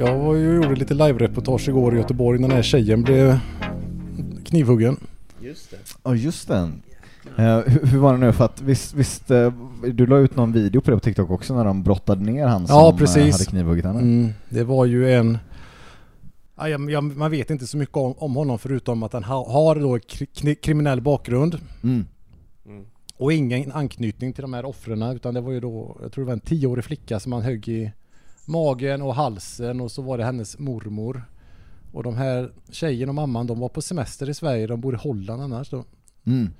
Jag var ju gjorde lite live-reportage igår i Göteborg när den här tjejen blev knivhuggen. Ja just det. Eh, hur, hur var det nu för att visst, visst eh, du la ut någon video på det på TikTok också när de brottade ner han som Ja, eh, precis. hade knivhuggit henne? Mm, det var ju en... Ja, jag, jag, man vet inte så mycket om, om honom förutom att han ha, har då kri, kri- kriminell bakgrund Mm. och ingen anknytning till de här offren utan det var ju då, jag tror det var en tioårig flicka som han högg i magen och halsen och så var det hennes mormor. Och de här tjejen och mamman de var på semester i Sverige, de bor i Holland annars. Mm.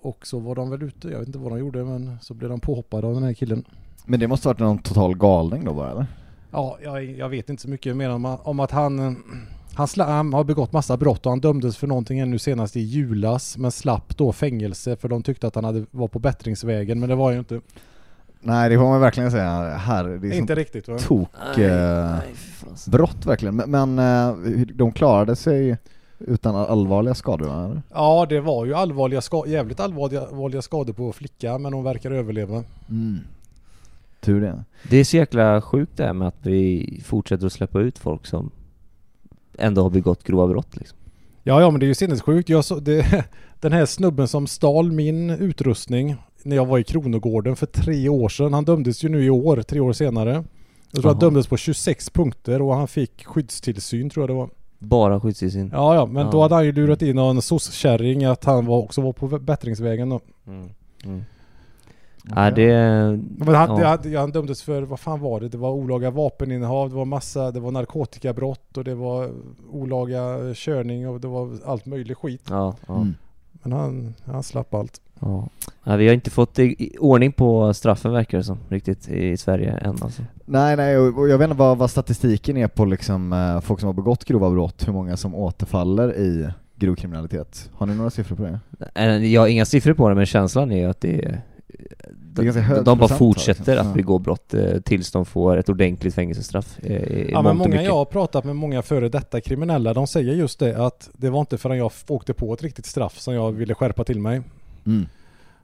Och så var de väl ute, jag vet inte vad de gjorde men så blev de påhoppade av den här killen. Men det måste varit någon total galning då bara eller? Ja, jag, jag vet inte så mycket mer om, om att han, han, han har begått massa brott och han dömdes för någonting nu senast i julas men slapp då fängelse för de tyckte att han hade, var på bättringsvägen men det var ju inte. Nej det får man verkligen säga här, det är inte riktigt va? tok Nej, eh, nej, brott verkligen. Men, men eh, de klarade sig utan allvarliga skador va, eller? Ja det var ju allvarliga jävligt allvarliga, allvarliga skador på flickan men hon verkar överleva. Mm. Tur det. Det är så jäkla sjukt det här med att vi fortsätter att släppa ut folk som ändå har begått grova brott liksom. Ja ja men det är ju sinnessjukt. Jag så, det, den här snubben som stal min utrustning när jag var i Kronogården för tre år sedan. Han dömdes ju nu i år, tre år senare. Jag tror han Jaha. dömdes på 26 punkter och han fick skyddstillsyn tror jag det var. Bara skyddstillsyn. Ja ja, men då Ja. hade han ju lurat in någon soc-kärring att han var, också var på bättringsvägen då. Mm. Mm. Ja, det... Men han, ja. det, han dömdes för, vad fan var det? Det var olaga vapeninnehav, det var massa, det var narkotikabrott och det var olaga körning och det var allt möjligt skit. Ja, ja, Mm. Men han, han slapp allt. Ja. ja. Vi har inte fått i, i ordning på straffen verkar det som, riktigt, i Sverige än alltså. Nej, nej, och jag vet inte vad, vad statistiken är på liksom, eh, folk som har begått grova brott, hur många som återfaller i grov kriminalitet. Har ni några siffror på det? Eh, Jag har inga siffror på det, men känslan är att det är... De, de bara fortsätter liksom. att begå brott eh, tills de får ett ordentligt fängelsestraff. eh, Ja men många mycket. jag har pratat med, många före detta kriminella, de säger just det att det var inte förrän jag åkte på ett riktigt straff som jag ville skärpa till mig. Mm.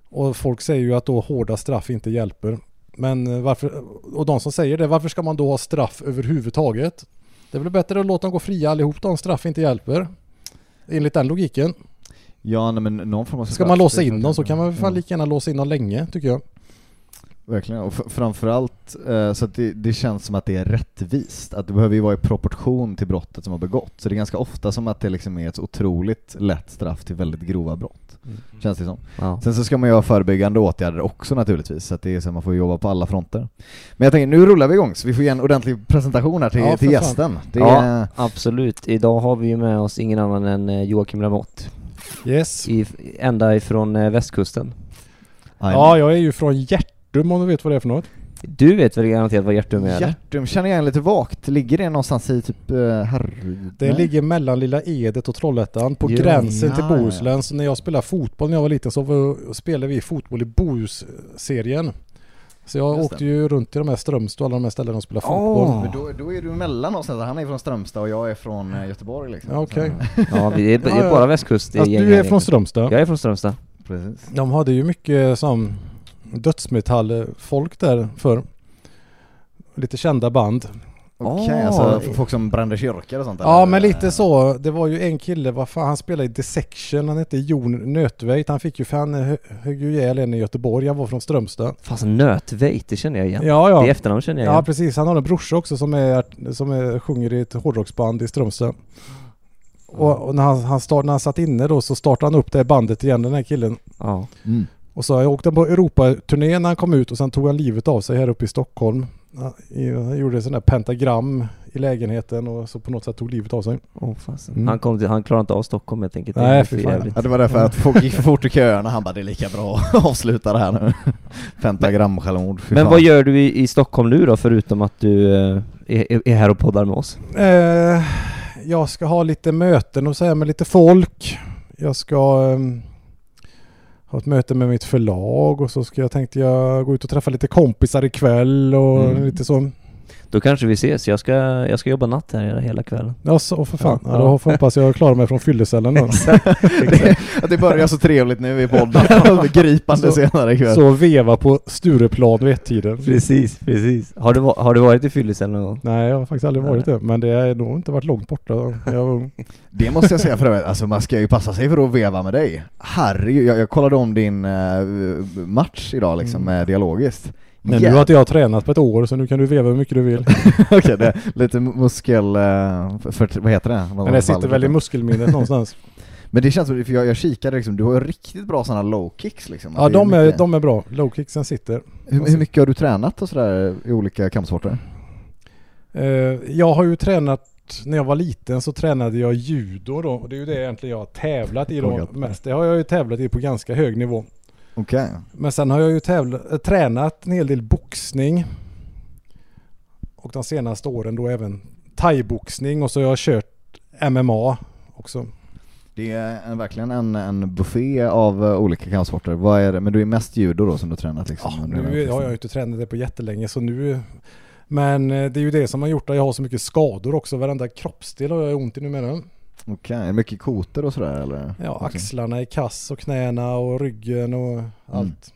Och folk säger ju att då hårda straff inte hjälper. Men eh, varför, och de som säger det, varför ska man då ha straff överhuvudtaget? Det är väl bättre att låta dem gå fria allihop då om straff inte hjälper. Enligt den logiken. Ja, nej, men någon form av Ska straff, man låsa in dem så kan man väl fan lika gärna låsa in dem länge tycker jag. Verkligen, och framförallt eh, så att det, det känns som att det är rättvist. Att det behöver ju vara i proportion till brottet som har begått. Så det är ganska ofta som att det liksom är ett otroligt lätt straff till väldigt grova brott. Känns det som. Ja. Sen så ska man ju ha förebyggande åtgärder också naturligtvis, så att det är så att man får jobba på alla fronter. Men jag tänker, nu rullar vi igång så vi får ge en ordentlig presentation här till, Ja, till gästen. Det Ja. är, Absolut. Idag har vi ju med oss ingen annan än eh, Joakim Lamotte. Yes. I, ända ifrån eh, västkusten. Ja, jag är ju från Hjärtum om du vet vad det är för något. Du vet väl garanterat vad Hjärtum är? eller? Hjärtum känner jag igen lite vagt. Ligger det någonstans i typ uh, Härryda? Det ligger mellan Lilla Edet och Trollhättan på Ja, gränsen till ja, ja. Bohuslän. Så när jag spelade fotboll när jag var liten så var, spelade vi fotboll i Bohusserien. Så jag Just åkte ju runt i de här Strömstad och alla de här ställena och spelade Åh. fotboll. Men då, då är du mellan oss nästan. Han är från Strömstad och jag är från eh, Göteborg liksom. Ja, okej. Så- Ja, vi är, det Ja, är ja. bara västkust gänget du är från. Strömstad. Jag är från Strömstad. Precis. De hade ju mycket som dödsmetallfolk där för Lite kända band. Okej, Ah. alltså f- folk som brände kyrkor och sånt Ja eller? men lite så. Det var ju en kille, vad fan, han spelade i Dissection. Han hette Jon Nötveit. Han fick ju, för han hö- högg ju ihjäl en i Göteborg. Han var från Strömstad. Fasen Nötveit, det känner jag igen. Ja ja. Det efternamn känner jag Ja igen. precis, han har en brorsa också som, är, som är, sjunger i ett hårdrocksband i Strömstad. Och, och när, han, han start, när han satt inne då så startade han upp det bandet igen den här killen. Ja. Mm. Och så jag åkte på Europaturné när han kom ut och sen tog han livet av sig här uppe i Stockholm. Han, gjorde sån där pentagram i lägenheten och så på något sätt tog livet av sig. Fasen. Mm. Han, kom till, han klarade inte av Stockholm helt enkelt. Nej, fy för fan. Ja det var därför att folk gick för fort i köerna, han bara det är lika bra att avsluta det här nu. Pentagram-självmord, fy Men fan. vad gör du i, i Stockholm nu då, förutom att du eh, är, är här och poddar med oss? Eh, jag ska ha lite möten och säga med lite folk. Jag ska ehm, ha ett möte med mitt förlag och så ska jag tänkte jag gå ut och träffa lite kompisar ikväll och Mm. lite så. Då kanske vi ses. Jag ska, jag ska jobba natt här hela kvällen. Ja, så för fan. Ja. Ja, då hoppas jag klarar mig från fyllecellen det, att det börjar så trevligt nu i podden, gripande Så- senare ikväll. Så veva på Stureplan vid ett-tiden. Precis, precis. Har du, har du varit i fyllecell någon gång? Nej, jag har faktiskt aldrig varit det. Men det har nog inte varit långt borta. Jag. Det måste jag säga för övrigt, alltså man ska ju passa sig för att veva med dig. Herregud, jag, jag kollade om din eh, match idag liksom Mm. med dialogiskt. Men nu har inte jag tränat på ett år så nu kan du veva hur mycket du vill. Okej, det är lite muskel... eh, För, vad heter det? Men det sitter väl i muskelminnet någonstans. Men det känns som, för jag, jag kikade liksom, du har riktigt bra sådana low kicks liksom. Ja, de är, mycket- de är bra. Low kicksen sitter. hur, hur mycket har du tränat och sådär i olika kampsporter? Eh, jag har ju tränat, när jag var liten så tränade jag judo då. Och det är ju det egentligen jag har tävlat i då mest. Det har jag ju tävlat i på ganska hög nivå. Okej. Men sen har jag ju tävlat, äh, tränat en hel del boxning. Och de senaste åren då även thaiboxning och så har jag kört MMA också. Det är en, verkligen en, en buffé av eh, olika kampsporter. Vad är det? Men du är mest judo då som du har tränat liksom? Ja, nu här har jag ju inte tränat det på jättelänge så nu Men eh, det är ju det som har gjort att jag har så mycket skador också. Varenda kroppsdel har jag ont i numera. Okej, det mycket koter och sådär eller? Ja, axlarna är kass och knäna och ryggen och allt.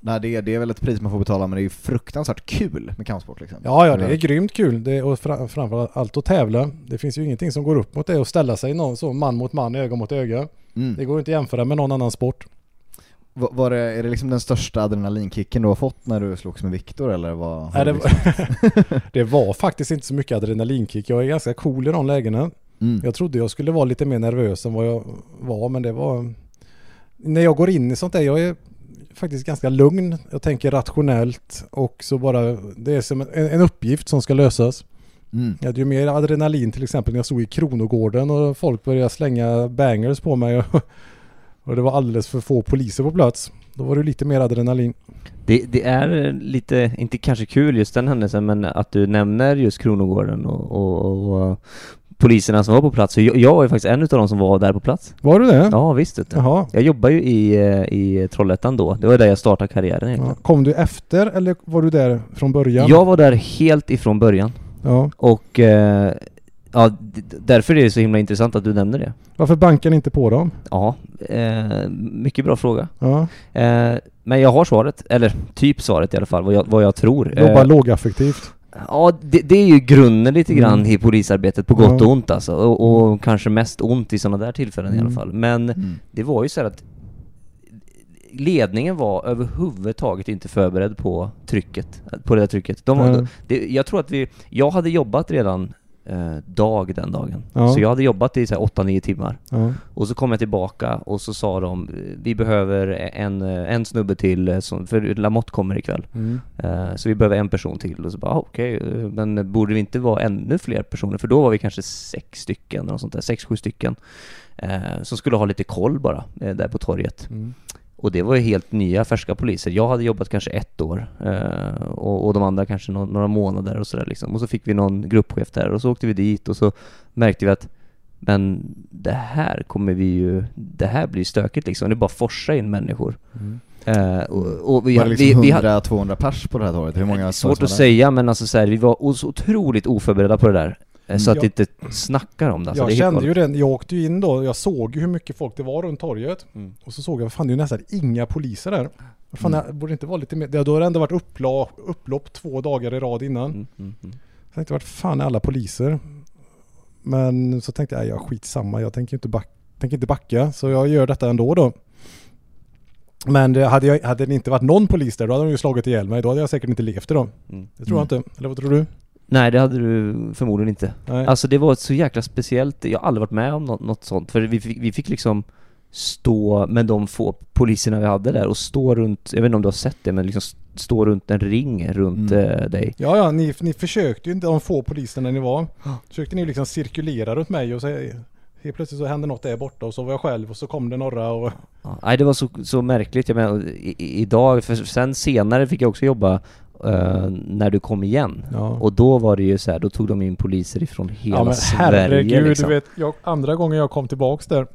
Nej det är, det är väl ett pris man får betala men det är ju fruktansvärt kul med kampsport liksom. Ja, ja, det är grymt kul. Det är, och fra, framför allt att tävla. Det finns ju ingenting som går upp mot det och ställa sig någon så man mot man, öga mot öga. Mm. Det går inte att jämföra med någon annan sport. Var, var det, är det liksom den största adrenalinkicken du har fått när du slogs med Viktor eller vad? Nej, det, var, det var faktiskt inte så mycket adrenalinkick. Jag är ganska cool i de lägena. Mm. Jag trodde jag skulle vara lite mer nervös än vad jag var, men det var... När jag går in i sånt där, jag är faktiskt ganska lugn. Jag tänker rationellt och så bara, det är som en, en uppgift som ska lösas. Mm. Jag hade ju mer adrenalin till exempel när jag stod i Kronogården och folk började slänga bangers på mig och, och det var alldeles för få poliser på plats. Då var det lite mer adrenalin. Det, det är eh, lite, inte kanske kul just den händelsen, men att du nämner just Kronogården och, och, och poliserna som var på plats. Jag, jag var ju faktiskt en utav de som var där på plats. Var du det? Ja, visst. Jaha. Jag jobbar ju i, eh, i Trollhättan då. Det var där jag startade karriären Ja. egentligen. Kom du efter eller var du där från början? Jag var där helt ifrån början. Ja. Och eh, ja, därför är det så himla intressant att du nämner det. Varför bankar ni inte på dem? Ja, eh, mycket bra fråga. Ja. Eh, men jag har svaret, eller typ svaret i alla fall, vad jag, vad jag tror. Jobbar Eh, lågaffektivt. Ja, det, det är ju grunden lite grann Mm. i polisarbetet på gott Ja. och ont alltså. Och, och kanske mest ont i sådana där tillfällen i alla Mm. fall. Men Mm. det var ju så här att ledningen var överhuvudtaget inte förberedd på trycket, på det där trycket. De Nej. det, jag tror att vi, jag hade jobbat redan dag den dagen. Ja. Så jag hade jobbat i så här 8-9 timmar. Ja. Och så kom jag tillbaka och så sa de, vi behöver en, eh, en snubbe till, eh, för Lamotte kommer ikväll. Mm. Eh, Så vi behöver en person till och så bara ah, okej, eh, men borde vi inte vara ännu fler personer? För då var vi kanske sex stycken eller något sånt där, sex, sju stycken. eh, Som skulle ha lite koll bara, eh, där på torget. Mm. Och det var ju helt nya, färska poliser. Jag hade jobbat kanske ett år eh, och, och de andra kanske nå- några månader och sådär liksom. Och så fick vi någon gruppchef där och så åkte vi dit och så märkte vi att Men det här kommer vi ju, det här blir stökigt liksom. Det är bara forsa in människor. Eh, och, och vi, Var det vi, liksom vi, hade- 100-200 pers på det här torget? Hur många Svårt att säga men alltså så här, vi var så otroligt oförberedda på det där. Eh, Så att Ja. vi inte snackar om det. Alltså, jag det kände ju det, jag åkte ju in då, jag såg ju hur mycket folk det var runt torget. Mm. Och så såg jag, fan det är ju nästan inga poliser där. Vad Fan, Mm. det borde inte vara lite mer, då har det ändå varit uppla, upplopp två dagar i rad innan. Mm, mm, mm. Jag tänkte vart fan är alla poliser? Men så tänkte jag, ja skitsamma, jag tänker inte, back, tänker inte backa. Så jag gör detta ändå då. Men det, hade, jag, hade det inte varit någon polis där, då hade de ju slagit ihjäl mig. Då hade jag säkert inte levt idag. Mm. Det tror jag inte. Eller vad tror du? Nej det hade du förmodligen inte. Nej. Alltså det var ett så jäkla speciellt, jag har aldrig varit med om något, något sånt. För vi fick, vi fick liksom stå med de få poliserna vi hade där och stå runt, jag vet inte om du har sett det, men liksom stå runt en ring runt Mm. eh, dig. Ja, ja, ni, ni försökte ju inte, de få poliserna ni var, försökte ni liksom cirkulera runt mig och så helt plötsligt så hände något där borta och så var jag själv och så kom det några och... Ja, nej det var så, så märkligt, jag menar i, i, idag, för sen senare fick jag också jobba eh, när du kom igen. Ja. Och då var det ju så här, då tog de in poliser ifrån hela ja men Sverige herregud, liksom. du vet, jag, andra gången jag kom tillbaks där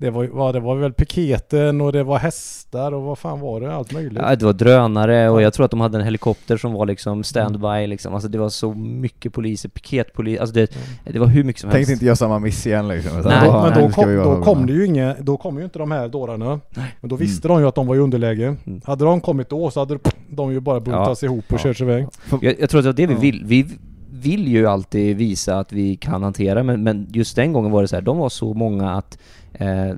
det var, ju- vad, det var väl piketen och det var hästar och vad fan var det? Allt möjligt. Ja, det var drönare och Ja. jag tror att de hade en helikopter som var liksom standby liksom. Alltså det var så mycket poliser, piketpolis, alltså det, det var hur mycket som helst. Tänkte inte göra samma miss igen liksom. Nej, men då, Ja, men då, kom, då kom det ju inga, då kom ju inte de här dårarna. Men då visste Mm. de ju att de var i underläge. Mm. Hade de kommit då så hade de ju bara buntats ihop och Ja. kört sig iväg. Jag, jag tror att det var det vi Ja. vill. Vi vill ju alltid visa att vi kan hantera men, men just den gången var det så här, de var så många att eh,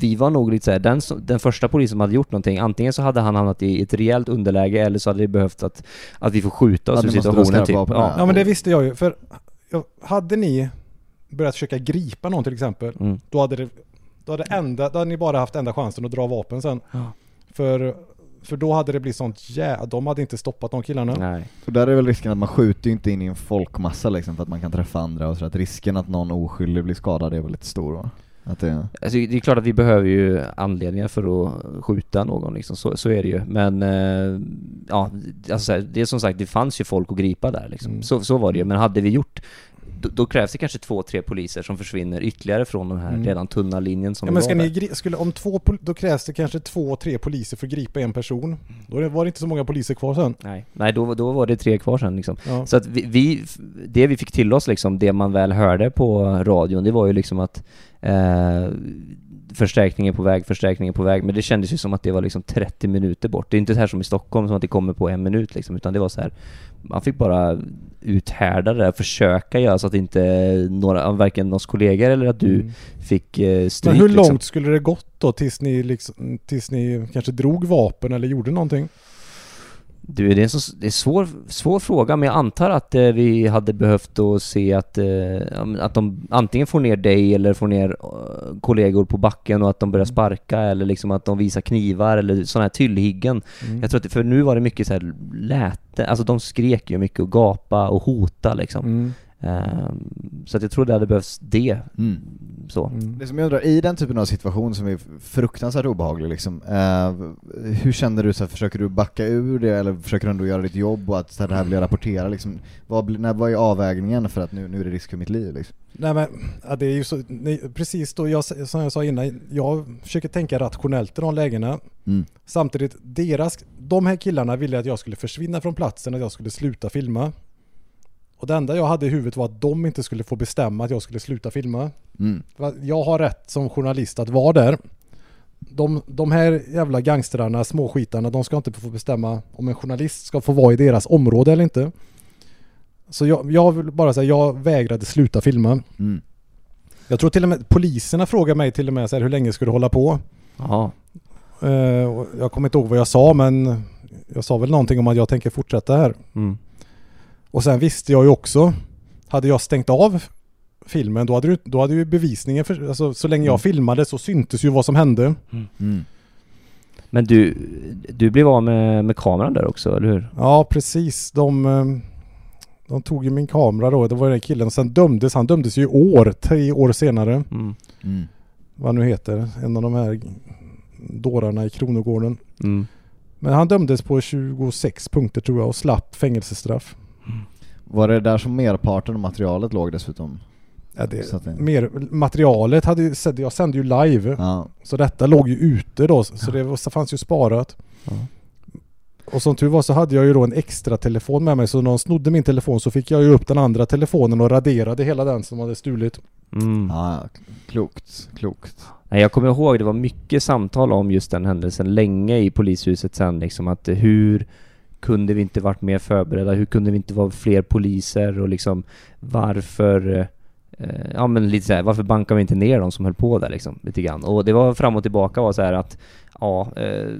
vi var nog lite såhär, den, den första polisen som hade gjort någonting, antingen så hade han hamnat i ett rejält underläge eller så hade det behövt att, att vi får skjuta oss Ja, ur situationen typ. Ja. Ja men det visste jag ju. För ja, hade ni börjat försöka gripa någon till exempel. Mm. Då hade, det, då, hade enda, då hade ni bara haft enda chansen att dra vapen sen. Ja. För, för då hade det blivit sånt jä... De hade inte stoppat de killarna. Nej. Och där är väl risken att man skjuter ju inte in i en folkmassa liksom för att man kan träffa andra och så att risken att någon oskyldig blir skadad är väl lite stor va? Att det... Alltså, det är klart att vi behöver ju anledningar för att skjuta någon liksom, så, så är det ju. Men eh, ja, alltså, det är som sagt, det fanns ju folk att gripa där liksom. Mm. Så, så var det ju. Men hade vi gjort då, då krävs det kanske två, tre poliser som försvinner ytterligare från den här Mm. redan tunna linjen som Ja, men ska ni, gri- skulle, om två, då krävs det kanske två, tre poliser för att gripa en person. Då var det inte så många poliser kvar sen. Nej, nej då, då var det tre kvar sen liksom. Ja. Så att vi, vi, det vi fick till oss liksom, det man väl hörde på radion, det var ju liksom att eh, förstärkning är på väg, förstärkning är på väg, men det kändes ju som att det var liksom 30 minuter bort. Det är inte så här som i Stockholm, som att det kommer på en minut liksom, utan det var så här man fick bara uthärda det där, försöka göra så att inte några, varken oss kollegor eller att du Mm. fick eh, stryk Men hur långt liksom. skulle det gått då tills ni, liksom, tills ni kanske drog vapen eller gjorde någonting? Du, det är en så, det är svår, svår fråga, men jag antar att eh, vi hade behövt att se att, eh, att de antingen får ner dig eller får ner eh, kollegor på backen och att de börjar sparka eller liksom att de visar knivar eller sådana här tillhyggen. Mm. Jag tror att, för nu var det mycket så här läte, alltså de skrek ju mycket och gapa och hota liksom. Mm. Ehm, så att jag tror det hade behövts det, Mm. så. Mm. Det som jag undrar, i den typen av situation som är fruktansvärt obehaglig liksom, eh, hur känner du så här, försöker du backa ur det eller försöker du ändå göra ditt jobb och att så här, det här blir rapportera liksom, vad, när, vad är avvägningen för att nu, nu är det risk för mitt liv liksom? Nej men, ja, det är ju så, nej, precis då, jag, som jag sa innan, jag försöker tänka rationellt i de lägena. Mm. Samtidigt, deras, de här killarna ville att jag skulle försvinna från platsen, att jag skulle sluta filma. Och det enda jag hade i huvudet var att de inte skulle få bestämma att jag skulle sluta filma. Mm. Jag har rätt som journalist att vara där. De, de här jävla gangstrarna, småskitarna, de ska inte få bestämma om en journalist ska få vara i deras område eller inte. Så jag, jag vill bara säga, jag vägrade sluta filma. Mm. Jag tror till och med poliserna frågade mig till och med så här, hur länge ska du hålla på? Jaha. Eh, och jag kommer inte ihåg vad jag sa men jag sa väl någonting om att jag tänker fortsätta här. Mm. Och sen visste jag ju också, hade jag stängt av filmen då hade, du, då hade ju bevisningen, för, alltså, så länge jag Mm. filmade så syntes ju vad som hände. Mm. Men du, du blev av med, med kameran där också, eller hur? Ja precis, de, eh, de tog ju min kamera då, det var den killen. Sen dömdes, han dömdes ju i år, tre år senare. Mm. Mm. Vad nu heter, en av de här dårarna i Kronogården. Mm. Men han dömdes på 26 punkter tror jag och slapp fängelsestraff. Var det där som merparten av materialet låg dessutom? Ja, det, Så att det- mer, materialet hade ju, jag sände ju live. Ja. Så detta låg ju ute då, så det var, så fanns ju sparat. Ja. Och som tur var så hade jag ju då en extra telefon med mig så när de snodde min telefon så fick jag ju upp den andra telefonen och raderade hela den som hade stulit. Mm. Ja, klokt, klokt. Nej, jag kommer ihåg, det var mycket samtal om just den händelsen länge i polishuset sen liksom att hur kunde vi inte varit mer förberedda? Hur kunde vi inte vara fler poliser och liksom varför eh, ja men lite så här, varför bankar vi inte ner de som höll på där liksom lite grann? Och det var fram och tillbaka var så här att ja, eh,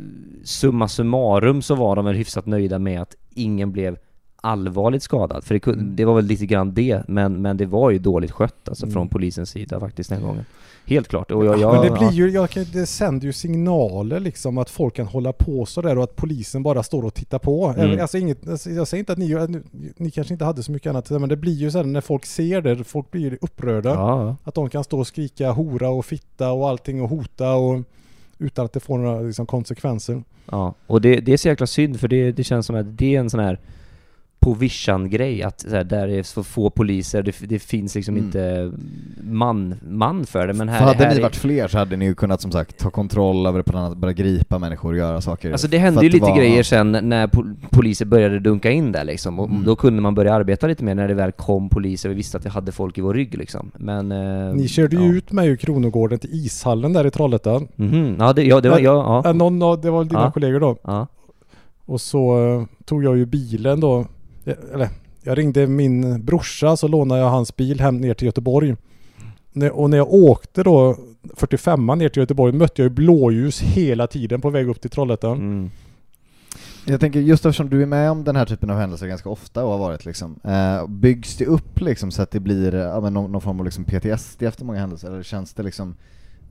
summa summarum så var de väl hyfsat nöjda med att ingen blev allvarligt skadad. För det, kun- det var väl lite grann det, men, men det var ju dåligt skött alltså Mm. från polisens sida faktiskt den gången. Helt klart. Och jag, jag, Men det blir ju, jag det sänder ju signaler liksom att folk kan hålla på sådär och att polisen bara står och tittar på. Mm. Alltså inget, alltså jag säger inte att ni, ni, kanske inte hade så mycket annat men det blir ju så här när folk ser det, folk blir ju upprörda. Ja. Att de kan stå och skrika hora och fitta och allting och hota och utan att det får några liksom, konsekvenser. Ja, och det, det är så jäkla synd för det, det känns som att det är en sån här på vischan-grej att så här, där är så få poliser, det, det finns liksom Mm. inte man, man för det men här, För hade här ni är- varit fler så hade ni ju kunnat som sagt ta kontroll över det på ett annat börja gripa människor och göra saker. Alltså det hände ju lite var- grejer sen när pol- poliser började dunka in där liksom och Mm. då kunde man börja arbeta lite mer när det väl kom poliser vi visste att vi hade folk i vår rygg liksom. Men... Eh, Ni körde ju ja. ut mig ur Kronogården till ishallen där i Trollhättan. Mhm, ja det, ja, det var, ja, ja. Någon av, det var dina Ja. kollegor då. ja. Och så eh, tog jag ju bilen då. Eh, Eller jag ringde min brorsa så lånade jag hans bil hem ner till Göteborg. Och när jag åkte då 45 ner till Göteborg mötte jag ju blåljus hela tiden på väg upp till Trollhättan. Mm. Jag tänker just eftersom du är med om den här typen av händelser ganska ofta och har varit liksom, eh, byggs det upp liksom så att det blir eh, ja, men någon, någon form av liksom PTSD efter många händelser, eller känns det liksom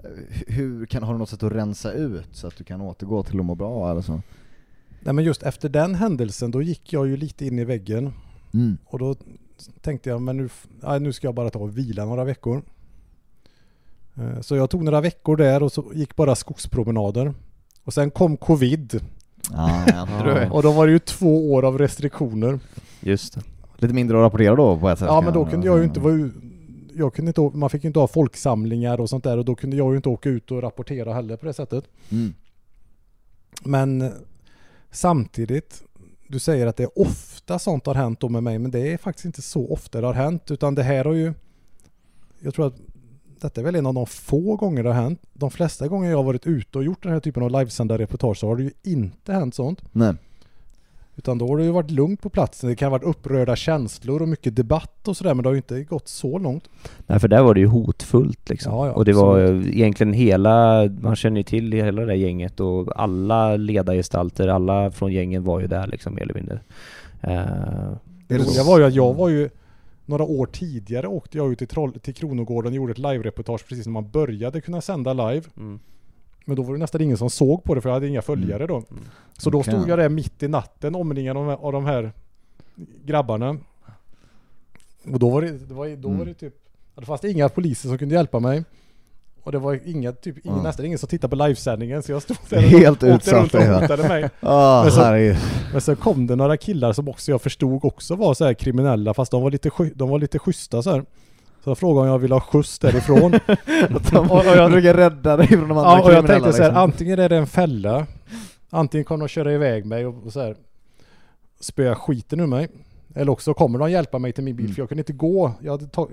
eh, hur kan, har du något sätt att rensa ut så att du kan återgå till att må bra eller så? Nej men just efter den händelsen då gick jag ju lite in i väggen. Mm. Och då tänkte jag men nu, nu ska jag bara ta och vila några veckor. Eh, Så jag tog några veckor där och så gick bara skogspromenader. Och sen kom covid Ja, ja. Och då var det ju två år av restriktioner. Just det. Lite mindre att rapportera då på ett sätt? Ja men då kunde jag ju inte vara jag kunde inte, man fick ju inte ha folksamlingar och sånt där och då kunde jag ju inte åka ut och rapportera heller på det sättet. Mm. Men samtidigt, du säger att det är ofta sånt har hänt då med mig men det är faktiskt inte så ofta det har hänt utan det här har ju Jag tror att detta är väl en av de få gånger det har hänt. De flesta gånger jag har varit ute och gjort den här typen av livesända reportage så har det ju inte hänt sånt. Nej. Utan då har det ju varit lugnt på platsen. Det kan ha varit upprörda känslor och mycket debatt och sådär men det har ju inte gått så långt. Nej för där var det ju hotfullt liksom. Ja, ja, och det var absolut. egentligen hela, man känner ju till hela det där gänget och alla ledargestalter, alla från gängen var ju där liksom mer eller mindre. Eh, Det roliga var ju att jag var ju några år tidigare åkte jag ut till, Troll, till Kronogården och gjorde ett live-reportage precis när man började kunna sända live. mm. Men då var det nästan ingen som såg på det för jag hade inga följare då. Så då stod jag där mitt i natten omringad av de här, av de här grabbarna. Och då var det, det var, då var det typ, det fanns det inga poliser som kunde hjälpa mig. Och det var inga, typ, ingen, Ja. nästan ingen som tittade på livesändningen så jag stod där Helt och utsatt, runt och hotade mig. Ah, Men så- herregud. Men sen kom det några killar som också jag förstod också var så här kriminella fast de var lite, de var lite schyssta så här. Så jag frågade om jag ville ha skjuts därifrån. Och, och jag, försöker rädda dig från de andra ja, och jag tänkte så här, liksom. antingen är det en fälla, antingen kommer de köra iväg mig och, och så här spöa skiten ur mig. Eller också kommer de hjälpa mig till min bil Mm. för jag kunde inte gå. Jag hade tag,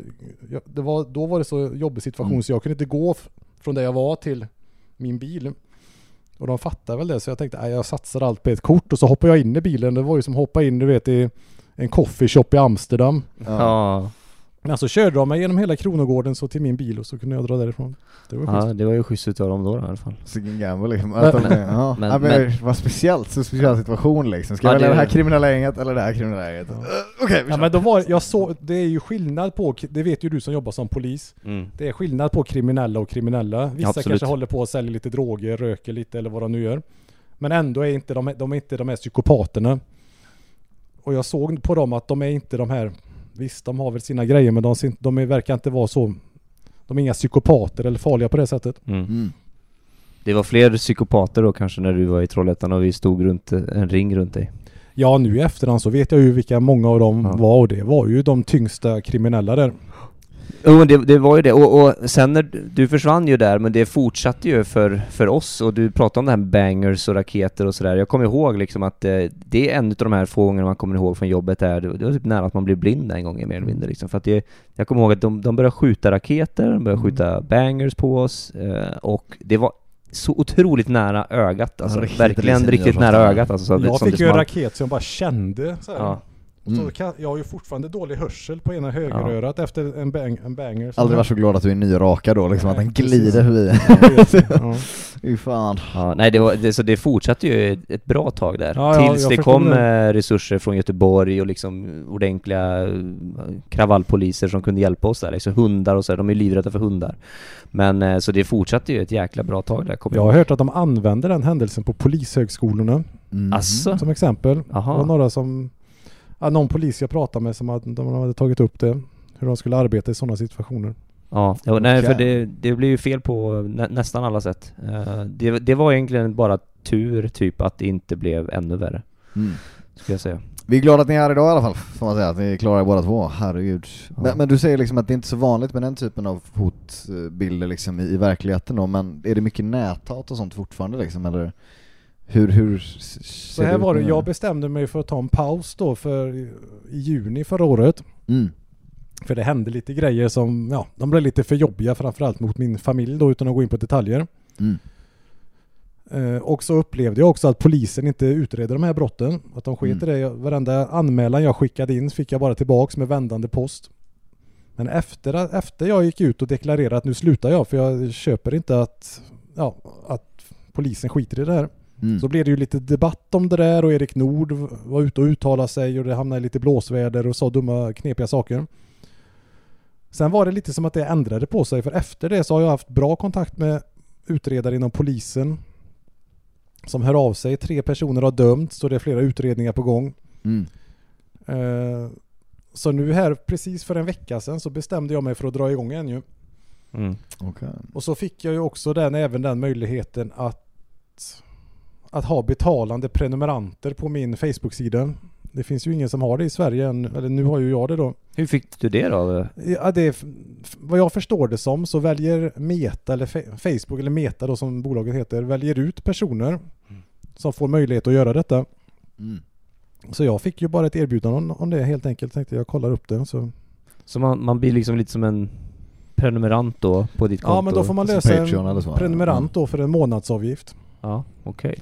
jag, det var, då var det så jobbig situation Mm. så jag kunde inte gå f- från där jag var till min bil. Och de fattade väl det så jag tänkte nej, jag satsar allt på ett kort och så hoppar jag in i bilen. Det var ju som att hoppa in du vet i en coffeeshop i Amsterdam. Ja. Men så körde de mig genom hela Kronogården så till min bil och så kunde jag dra därifrån. Det var schysst. ja, det var ju schysst utav dem då i alla fall. Sicken gamble liksom. Att de, Men- ja. men- ja, men, men- vad speciellt, så speciell situation liksom. Ska Ja, jag välja det- det här kriminella gänget eller det här kriminella gänget? Ja. Uh, Okej, vi Ja men då var jag så, det är ju skillnad på, det vet ju du som jobbar som polis. Mm. Det är skillnad på kriminella och kriminella. Vissa Absolut. kanske håller på och säljer lite droger, röker lite eller vad de nu gör. Men ändå är inte de, de är inte de här psykopaterna. Och jag såg på dem att de är inte de här, visst de har väl sina grejer men de, de är, verkar inte vara så, de är inga psykopater eller farliga på det sättet. Mm. Mm. Det var fler psykopater då kanske när du var i Trollhättan och vi stod runt eh, en ring runt dig. Ja nu i efterhand så vet jag ju vilka många av dem Ja. var och det var ju de tyngsta kriminella där. Jo men det, det var ju det, och, och sen när du- försvann ju där, men det fortsatte ju för, för oss och du pratade om det här med bangers och raketer och sådär. Jag kommer ihåg liksom att eh, det är en av de här få gångerna man kommer ihåg från jobbet här, det, det var typ nära att man blev blind en gång mer eller mindre liksom. För att det, jag kommer ihåg att de, de började skjuta raketer, de började Mm. skjuta bangers på oss eh, och det var så otroligt nära ögat alltså. Riktigt Verkligen riktigt riktigt nära ögat alltså. Så Jag fick ju en raket som jag bara kände så Ja. Och så Mm. kan, jag har ju fortfarande dålig hörsel på ena högerörat efter en, bang, en banger. Aldrig varit så glad att du är nyrakad då liksom, Nej, att den precis. glider förbi. Ja. Fy fan. Ja, nej det var, det, så det fortsatte ju ett- bra tag där. Ja, ja, Tills jag det kom det. eh, resurser från Göteborg och liksom ordentliga eh, kravallpoliser som kunde hjälpa oss där. Liksom hundar och så, de är livrädda för hundar. Men eh, så det fortsatte ju ett jäkla bra tag där, Jag har hört att de använder den händelsen på polishögskolorna Mm. Som exempel. Det Jaha. var några som, ja, någon polis jag pratade med som hade, de hade tagit upp det. Hur de skulle arbeta i sådana situationer. Ja, ja nej för det, det blir ju fel på nä, nästan alla sätt. Eh, det, det var egentligen bara tur typ att det inte blev ännu värre, Mm. skulle jag säga. Vi är glada att ni är här idag i alla fall, får man säga. Att ni är klara båda två. Herregud. Ja. Men, men du säger liksom att det är inte så vanligt med den typen av hotbilder liksom i, i verkligen då, men är det mycket näthat och sånt fortfarande liksom, eller? Hur, hur Så ser här var det, jag bestämde mig för att ta en paus då för i juni förra året. Mm. För det hände lite grejer som, ja, de blev lite för jobbiga framförallt mot min familj då utan att gå in på detaljer. Mm. Eh, och så upplevde jag också att polisen inte utredde de här brotten. Att de sket Mm. i det. Jag- Varenda anmälan jag skickade in fick jag bara tillbaks med vändande post. Men efter, efter jag gick ut och deklarerade att nu slutar jag för jag köper inte att, ja, att polisen skiter i det här. Mm. Så blev det ju lite debatt om det där och Erik Nord var ute och uttalade sig och det hamnade i lite blåsväder och sa dumma knepiga saker. Sen var det lite som att det ändrade på sig för efter det så har jag haft bra kontakt med utredare inom polisen som hör av sig. Tre personer har dömts och det är flera utredningar på gång. Mm. Eh, Så nu här precis för en vecka sedan så bestämde jag mig för att dra igång en ju. Mm. Okej. Och så fick jag ju också den, även den möjligheten att, att ha betalande prenumeranter på min Facebook-sida. Det finns ju ingen som har det i Sverige än, eller nu har ju jag det då. Hur fick du det då? Ja, det är, vad jag förstår det som så väljer Meta, eller Facebook, eller Meta då som bolaget heter, väljer ut personer som får möjlighet att göra detta. Mm. Så jag fick ju bara ett erbjudande om, om det helt enkelt. Tänkte jag kollar upp det. Så. Så man, man blir liksom lite som en prenumerant då på ditt konto? Ja men då får man Som lösa en prenumerant då för en månadsavgift. Ja, okej.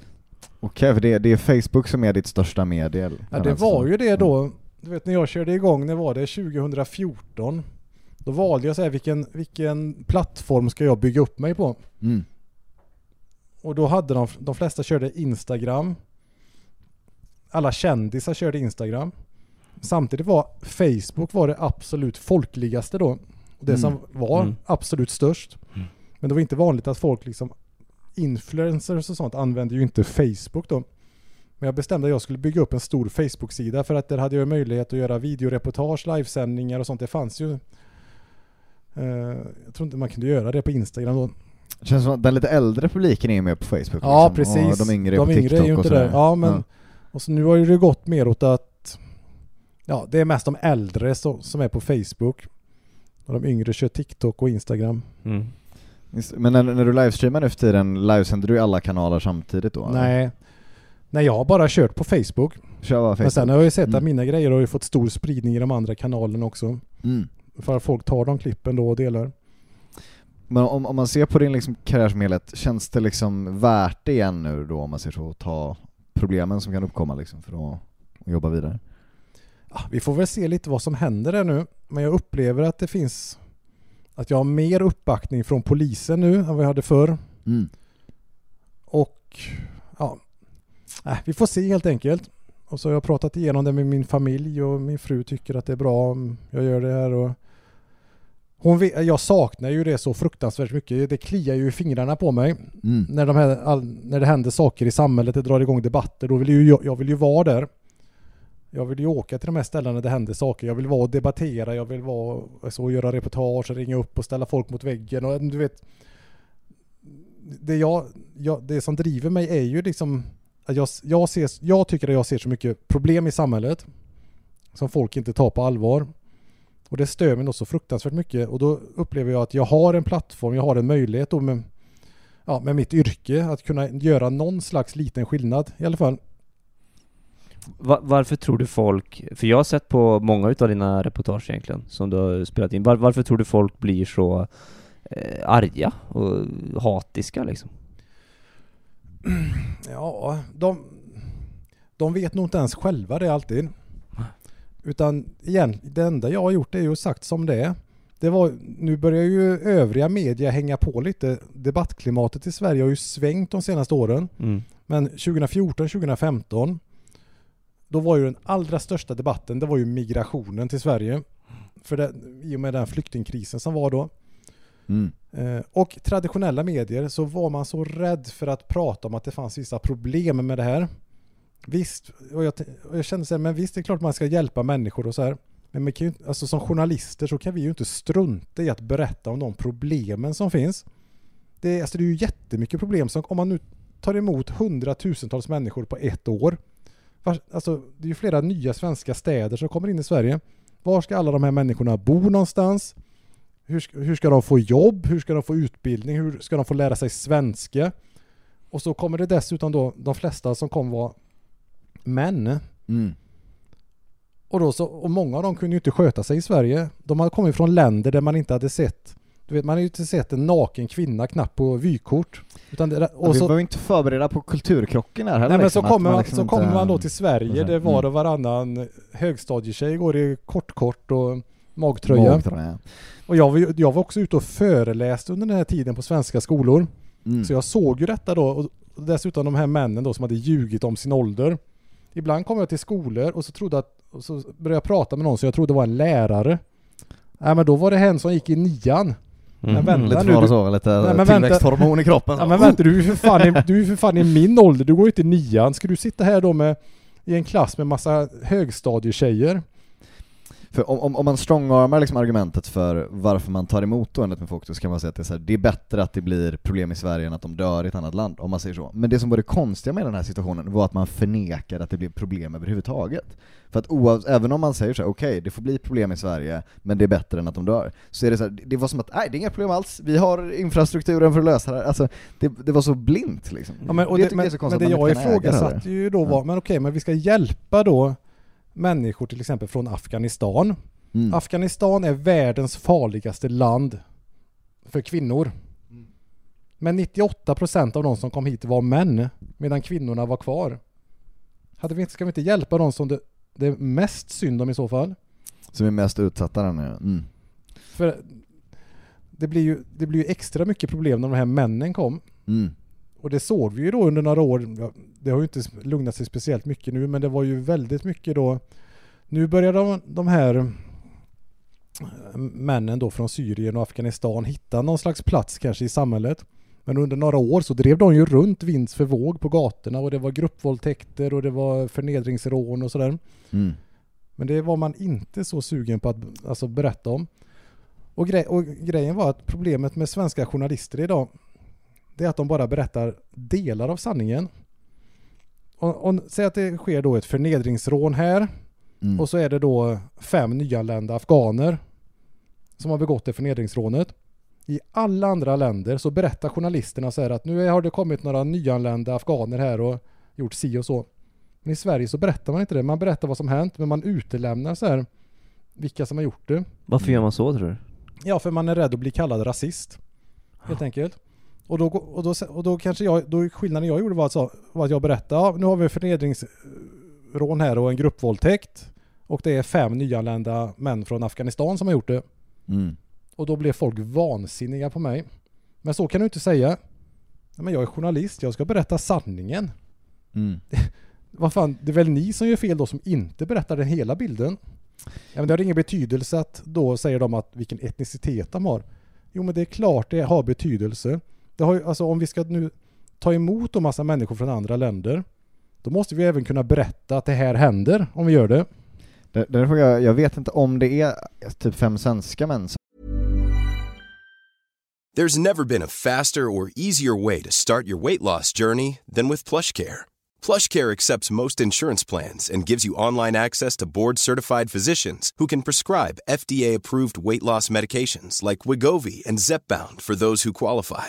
Okej, för det, det är Facebook som är ditt största medie? Ja det var ju det då. Du vet när jag körde igång, när var det? 2014. Då valde jag så här, vilken, vilken plattform ska jag bygga upp mig på? Mm. Och då hade de, de flesta körde Instagram. Alla kändisar körde Instagram. Samtidigt var Facebook var det absolut folkligaste då. Det Mm. som var Mm. absolut störst. Mm. Men det var inte vanligt att folk liksom influencers och sånt använde ju inte Facebook då. Men jag bestämde att jag skulle bygga upp en stor Facebook-sida för att där hade jag möjlighet att göra videoreportage, livesändningar och sånt. Det fanns ju eh, jag tror inte man kunde göra det på Instagram då. Känns som att den lite äldre publiken är ju med på Facebook Ja liksom, precis. och de yngre är de på yngre TikTok är ju och inte sådär. där. Ja men och så nu har ju det gått mer åt att ja det är mest de äldre som, som är på Facebook. Och de yngre kör TikTok och Instagram. Mm. Men när, när du livestreamar nu för tiden, livesänder du i alla kanaler samtidigt då? Nej. Nej jag har bara kört på Facebook. Kör bara Men Facebook? sen har jag ju sett att Mm. mina grejer har ju fått stor spridning i de andra kanalerna också. Mm. För att folk tar de klippen då och delar. Men om, om man ser på din liksom karriär som helhet, känns det liksom värt det igen nu då om man ser så, att ta problemen som kan uppkomma liksom för att, att jobba vidare? Ja, vi får väl se lite vad som händer där nu. Men jag upplever att det finns att jag har mer uppbackning från polisen nu än vad jag hade förr. Mm. Och ja, äh, vi får se helt enkelt. Och så har jag pratat igenom det med min familj och min fru tycker att det är bra om jag gör det här. Och hon vet, jag saknar ju det så fruktansvärt mycket. Det kliar ju i fingrarna på mig. Mm. När, de här, all, när det händer saker i samhället, det drar igång debatter, då vill ju jag, jag vill ju vara där. Jag vill ju åka till de här ställena där det händer saker. Jag vill vara och debattera, jag vill vara så och göra reportage, ringa upp och ställa folk mot väggen. Och, du vet, det, jag, jag, det som driver mig är ju liksom att jag, jag, ser, jag tycker att jag ser så mycket problem i samhället som folk inte tar på allvar. Och det stör mig nog så fruktansvärt mycket och då upplever jag att jag har en plattform, jag har en möjlighet då med, ja, med mitt yrke att kunna göra någon slags liten skillnad i alla fall. Va- varför tror du folk, för jag har sett på många utav dina reportage egentligen, som du har spelat in, var, varför tror du folk blir så eh, arga och hatiska liksom? Ja, de, de vet nog inte ens själva det alltid. Utan igen, det enda jag har gjort är ju sagt som det är. Det var, nu börjar ju övriga media hänga på lite. Debattklimatet i Sverige har ju svängt de senaste åren. Mm. Men 2014, 2015 då var ju den allra största debatten, det var ju migrationen till Sverige. För det, I och med den flyktingkrisen som var då. Mm. Eh, och traditionella medier så var man så rädd för att prata om att det fanns vissa problem med det här. Visst, och jag, och jag kände så här, men visst det är klart man ska hjälpa människor och så här. Men man kan ju, alltså som journalister så kan vi ju inte strunta i att berätta om de problemen som finns. Det alltså det är ju jättemycket problem som om man nu tar emot hundratusentals människor på ett år. Var, alltså det är ju flera nya svenska städer som kommer in i Sverige. Var ska alla de här människorna bo någonstans? Hur, ska- hur ska de få jobb? Hur ska de få utbildning? Hur ska de få lära sig svenska? Och så kommer det dessutom då de flesta som kommer vara män. Mm. Och, då så, och många av dem kunde ju inte sköta sig i Sverige. De hade kommit från länder där man inte hade sett du vet, man har ju inte sett en naken kvinna knappt på vykort. Utan det, och Och vi så, var ju inte förberedda på kulturkrocken här heller. nej, men så liksom, att kommer man, liksom så kommer man då till Sverige Mm. där var och varannan högstadietjej går i kortkort och magtröja. Magtröja. Och jag var, jag var också ute och föreläste under den här tiden på svenska skolor. Mm. Så jag såg ju detta då och och dessutom de här männen då som hade ljugit om sin ålder. Ibland kom jag till skolor och så trodde att, och så började jag prata med någon som jag trodde var en lärare. Nej men då var det hen som gick i nian. Men vänta Mm. Lite nu, du- så, lite Nej, men vänta. tillväxthormon i kroppen. Ja men vänta du är för fan i, du är för fan i min ålder, du går ju inte nian. Ska du sitta här då med i en klass med massa högstadietjejer? För om, om, om man strongarmar liksom argumentet för varför man tar emot då enligt med folk så kan man säga att det är, här, det är bättre att det blir problem i Sverige än att de dör i ett annat land, om man säger så. Men det som var det konstiga med den här situationen var att man förnekade att det blev problem överhuvudtaget. För att oav, även om man säger så här, okej det får bli problem i Sverige, men det är bättre än att de dör, så är det så här, det var som att nej det är inga problem alls, vi har infrastrukturen för att lösa det här. Alltså, det, det var så blint liksom. Ja, men, det det, men, det jag ifrågasatte ju då Ja. var, men okej, men vi ska hjälpa då människor till exempel från Afghanistan. Mm. Afghanistan är världens farligaste land för kvinnor. Men 98% av de som kom hit var män, medan kvinnorna var kvar. Hade vi inte, ska vi inte hjälpa de som det, det är mest synd om i så fall? Som är mest utsatta där nu. Mm. För det blir ju, det blir ju extra mycket problem när de här männen kom. Mm. Och det såg vi ju då under några år. Det har ju inte lugnat sig speciellt mycket nu, men det var ju väldigt mycket då. Nu börjar de, de här eh, männen då från Syrien och Afghanistan hitta någon slags plats kanske i samhället. Men under några år så drev de ju runt vind för våg på gatorna och det var gruppvåldtäkter och det var förnedringsrån och sådär. Mm. Men det var man inte så sugen på att alltså, berätta om. Och, grej, och grejen var att problemet med svenska journalister idag det är att de bara berättar delar av sanningen. Och, och, säg att det sker då ett förnedringsrån här Mm. och så är det då fem nyanlända afghaner som har begått det förnedringsrånet. I alla andra länder så berättar journalisterna så här att nu har det kommit några nyanlända afghaner här och gjort si och så. Men i Sverige så berättar man inte det. Man berättar vad som hänt men man utelämnar så här vilka som har gjort det. Varför gör man så tror du? Ja, för man är rädd att bli kallad rasist. Helt enkelt. Och då, och då, och då kanske jag, då skillnaden jag gjorde var att, så, var att jag berättade, ja, nu har vi förnedringsrån här och en gruppvåldtäkt. Och det är fem nyanlända män från Afghanistan som har gjort det. Mm. Och då blev folk vansinniga på mig. Men så kan du inte säga. Men jag är journalist, jag ska berätta sanningen. Mm. Vad fan, det är väl ni som gör fel då som inte berättar den hela bilden? Ja, men det har ingen betydelse att då säger de att vilken etnicitet de har. Jo men det är klart det har betydelse. Det har ju, alltså om vi ska nu ta emot en massa människor från andra länder då måste vi även kunna berätta att det här händer om vi gör det. Det- Den frågan, jag, jag vet inte om det är typ fem svenska män som There's never been a faster or easier way to start your weight loss journey than with PlushCare. PlushCare accepts most insurance plans and gives you online access to board-certified physicians who can prescribe FDA-approved weight loss medications like Wigovi and Zepbound for those who qualify.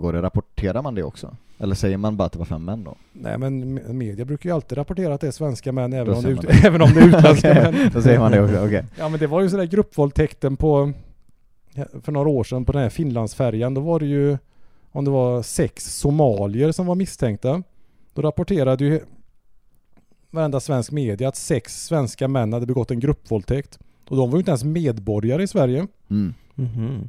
Går det, rapporterar man det också? Eller säger man bara att det var fem män då? Nej men me- media brukar ju alltid rapportera att det är svenska män även, om det, ut, det. även om det är utländska män. Då säger man det också, okej. Ja men det var ju sådär gruppvåldtäkten på för några år sedan på den här Finlandsfärjan. Då var det ju om det var sex somalier som var misstänkta. Då rapporterade ju varenda svensk media att sex svenska män hade begått en gruppvåldtäkt. Och de var ju inte ens medborgare i Sverige. Mm. Mhm.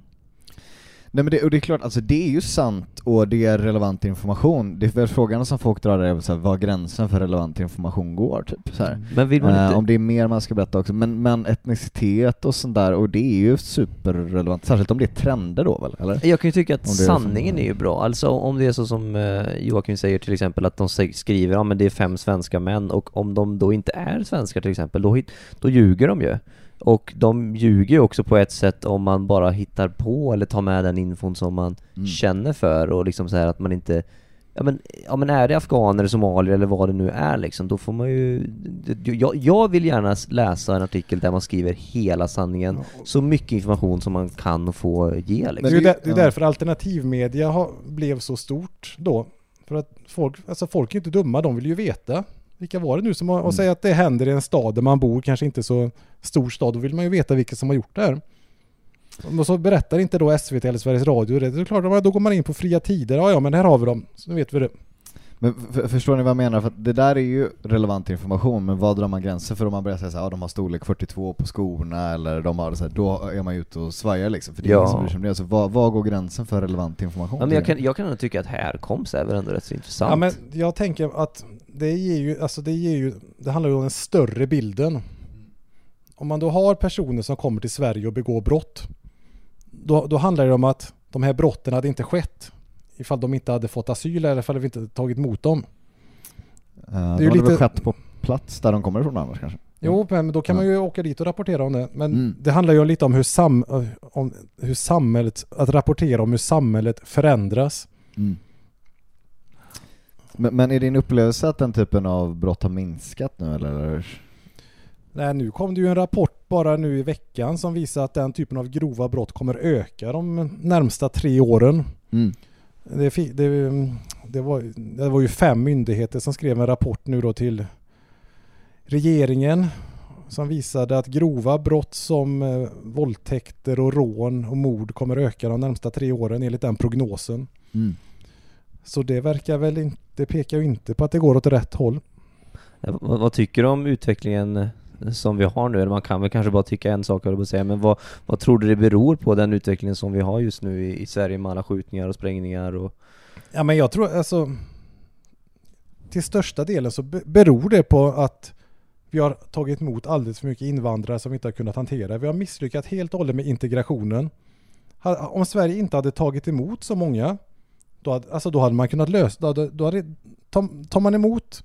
Nej men det, och det är klart, alltså det är ju sant och det är relevant information. Det är väl frågan som folk drar är så här, var gränsen för relevant information går typ. Så här. Men vill man Eh, inte... om det är mer man ska berätta också, men, men etnicitet och sånt där, och det är ju superrelevant, särskilt om det är trender då väl, eller? Jag kan ju tycka att det är som- sanningen är ju bra. Alltså om det är så som eh, Joakim säger till exempel att de skriver ja men det är fem svenska män och om de då inte är svenskar till exempel, då, då ljuger de ju. Och de ljuger ju också på ett sätt om man bara hittar på eller tar med den infon som man Mm. känner för och liksom så här att man inte Ja men, ja men är det afghaner, somalier eller vad det nu är liksom, då får man ju... Jag, jag vill gärna läsa en artikel där man skriver hela sanningen, så mycket information som man kan få ge Det liksom. är ju det- där, det är ja. därför alternativmedia har, blev så stort då. För att folk, alltså folk är inte dumma, de vill ju veta. Vilka var det nu som har, och säga att det händer i en stad där man bor, kanske inte så stor stad, då vill man ju veta vilka som har gjort det här. Och så berättar inte då SVT eller Sveriges Radio det. Är klart, då går man in på fria tider. Ja, ja, men här har vi dem. Så nu vet vi det. Men förstår ni vad jag menar? För att det där är ju relevant information, men vad drar man gränser för om man börjar säga så här, ja, de har storlek 42 på skorna eller de har så här, då är man ute och svajar liksom, för det är Ja. ingen som bryr sig om det. Så vad, vad går gränsen för relevant information? Ja, men jag kan, jag kan ändå tycka att härkomst är väl ändå rätt så intressant. Ja, men jag tänker att det ger ju, alltså det ger ju, det handlar ju om den större bilden. Om man då har personer som kommer till Sverige och begår brott, då, då handlar det om att de här brotten hade inte skett ifall de inte hade fått asyl eller ifall vi inte tagit emot dem. Uh, det är ju lite... väl skett på plats där de kommer ifrån annars kanske? Jo, men då kan Ja. man ju åka dit och rapportera om det. Men Mm. det handlar ju lite om hur, sam, om hur samhället, att rapportera om hur samhället förändras. Mm. Men, men är din upplevelse att den typen av brott har minskat nu eller? Nej, nu kom det ju en rapport bara nu i veckan som visar att den typen av grova brott kommer öka de närmsta tre åren. Mm. Det, det, det, var, det var ju fem myndigheter som skrev en rapport nu då till regeringen som visade att grova brott som eh, våldtäkter och rån och mord kommer öka de närmsta tre åren enligt den prognosen. Mm. Så det verkar väl inte, det pekar ju inte på att det går åt rätt håll. Ja, vad, vad tycker du om utvecklingen eh, som vi har nu? Eller man kan väl kanske bara tycka en sak, jag säga, men vad, vad tror du det beror på, den utvecklingen som vi har just nu i, i Sverige med alla skjutningar och sprängningar och... Ja men jag tror alltså till största delen så be- beror det på att vi har tagit emot alldeles för mycket invandrare som vi inte har kunnat hantera. Vi har misslyckats helt och hållet med integrationen. Om Sverige inte hade tagit emot så många, då hade, alltså då hade man kunnat lösa, då hade, då hade, tar, tar man emot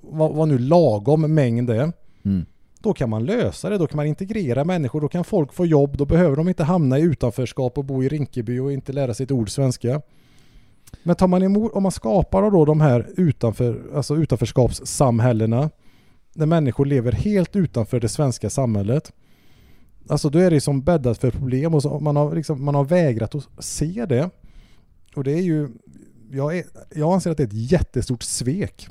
vad, vad nu lagom mängd är, Mm då kan man lösa det, då kan man integrera människor, då kan folk få jobb, då behöver de inte hamna i utanförskap och bo i Rinkeby och inte lära sig ett ord svenska. Men tar man emot, om man skapar då de här utanför, alltså utanförskapssamhällena där människor lever helt utanför det svenska samhället. Alltså då är det som bäddat för problem och så man, har liksom, man har vägrat att se det. Och det är ju, jag, är, jag anser att det är ett jättestort svek.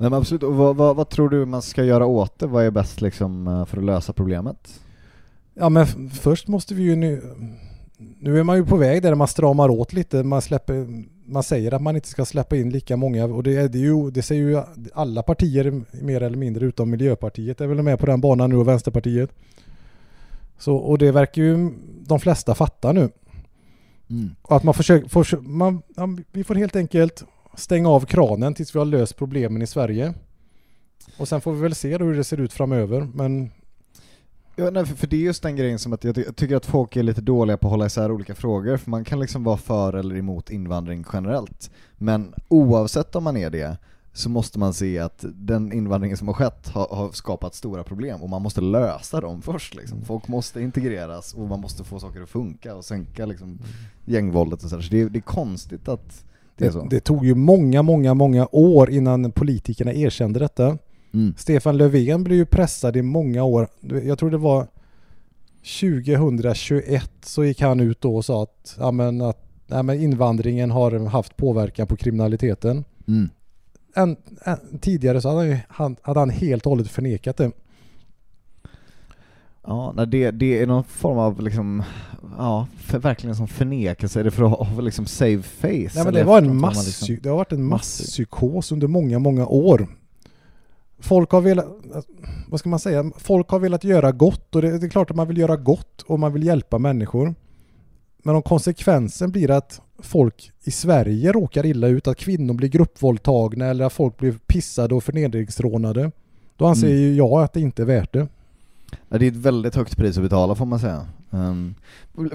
Nej, men absolut, och vad, vad, vad tror du man ska göra åt det? Vad är bäst liksom eh, för att lösa problemet? Ja men först måste vi ju nu Nu är man ju på väg där man stramar åt lite, man släpper man säger att man inte ska släppa in lika många och det, är, det, är ju, det säger ju alla partier mer eller mindre utom Miljöpartiet är väl med på den banan nu och Vänsterpartiet. Så, och det verkar ju de flesta fatta nu. Mm. Att man försöker, får, man, ja, vi får helt enkelt stänga av kranen tills vi har löst problemen i Sverige. Och sen får vi väl se hur det ser ut framöver. Men Ja, nej, för, för det är just den grejen som att jag, ty jag tycker att folk är lite dåliga på att hålla isär olika frågor, för man kan liksom vara för eller emot invandring generellt. Men oavsett om man är det, så måste man se att den invandringen som har skett har, har skapat stora problem och man måste lösa dem först liksom. Folk måste integreras och man måste få saker att funka och sänka liksom gängvåldet och sådär. Så det är, det är konstigt att det det, det tog ju många, många, många år innan politikerna erkände detta. Mm. Stefan Löfven blev ju pressad i många år. Jag tror det var 2021 så gick han ut då och sa att, ja, men, att ja, men invandringen har haft påverkan på kriminaliteten. Mm. En, en, tidigare så hade han, hade han helt och hållet förnekat det. Ja, nej, det, det är någon form av liksom, ja, för, verkligen som förnekelse. Är det för att ha liksom save face? Nej, men det, var en mass, liksom- det har varit en Mass- masspsykos under många, många år. Folk har velat, vad ska man säga, folk har velat göra gott och det, det är klart att man vill göra gott och man vill hjälpa människor. Men om konsekvensen blir att folk i Sverige råkar illa ut, att kvinnor blir gruppvåldtagna eller att folk blir pissade och förnedringsrånade, då anser Mm. jag att det inte är värt det. Ja, det är ett väldigt högt pris att betala får man säga. Um,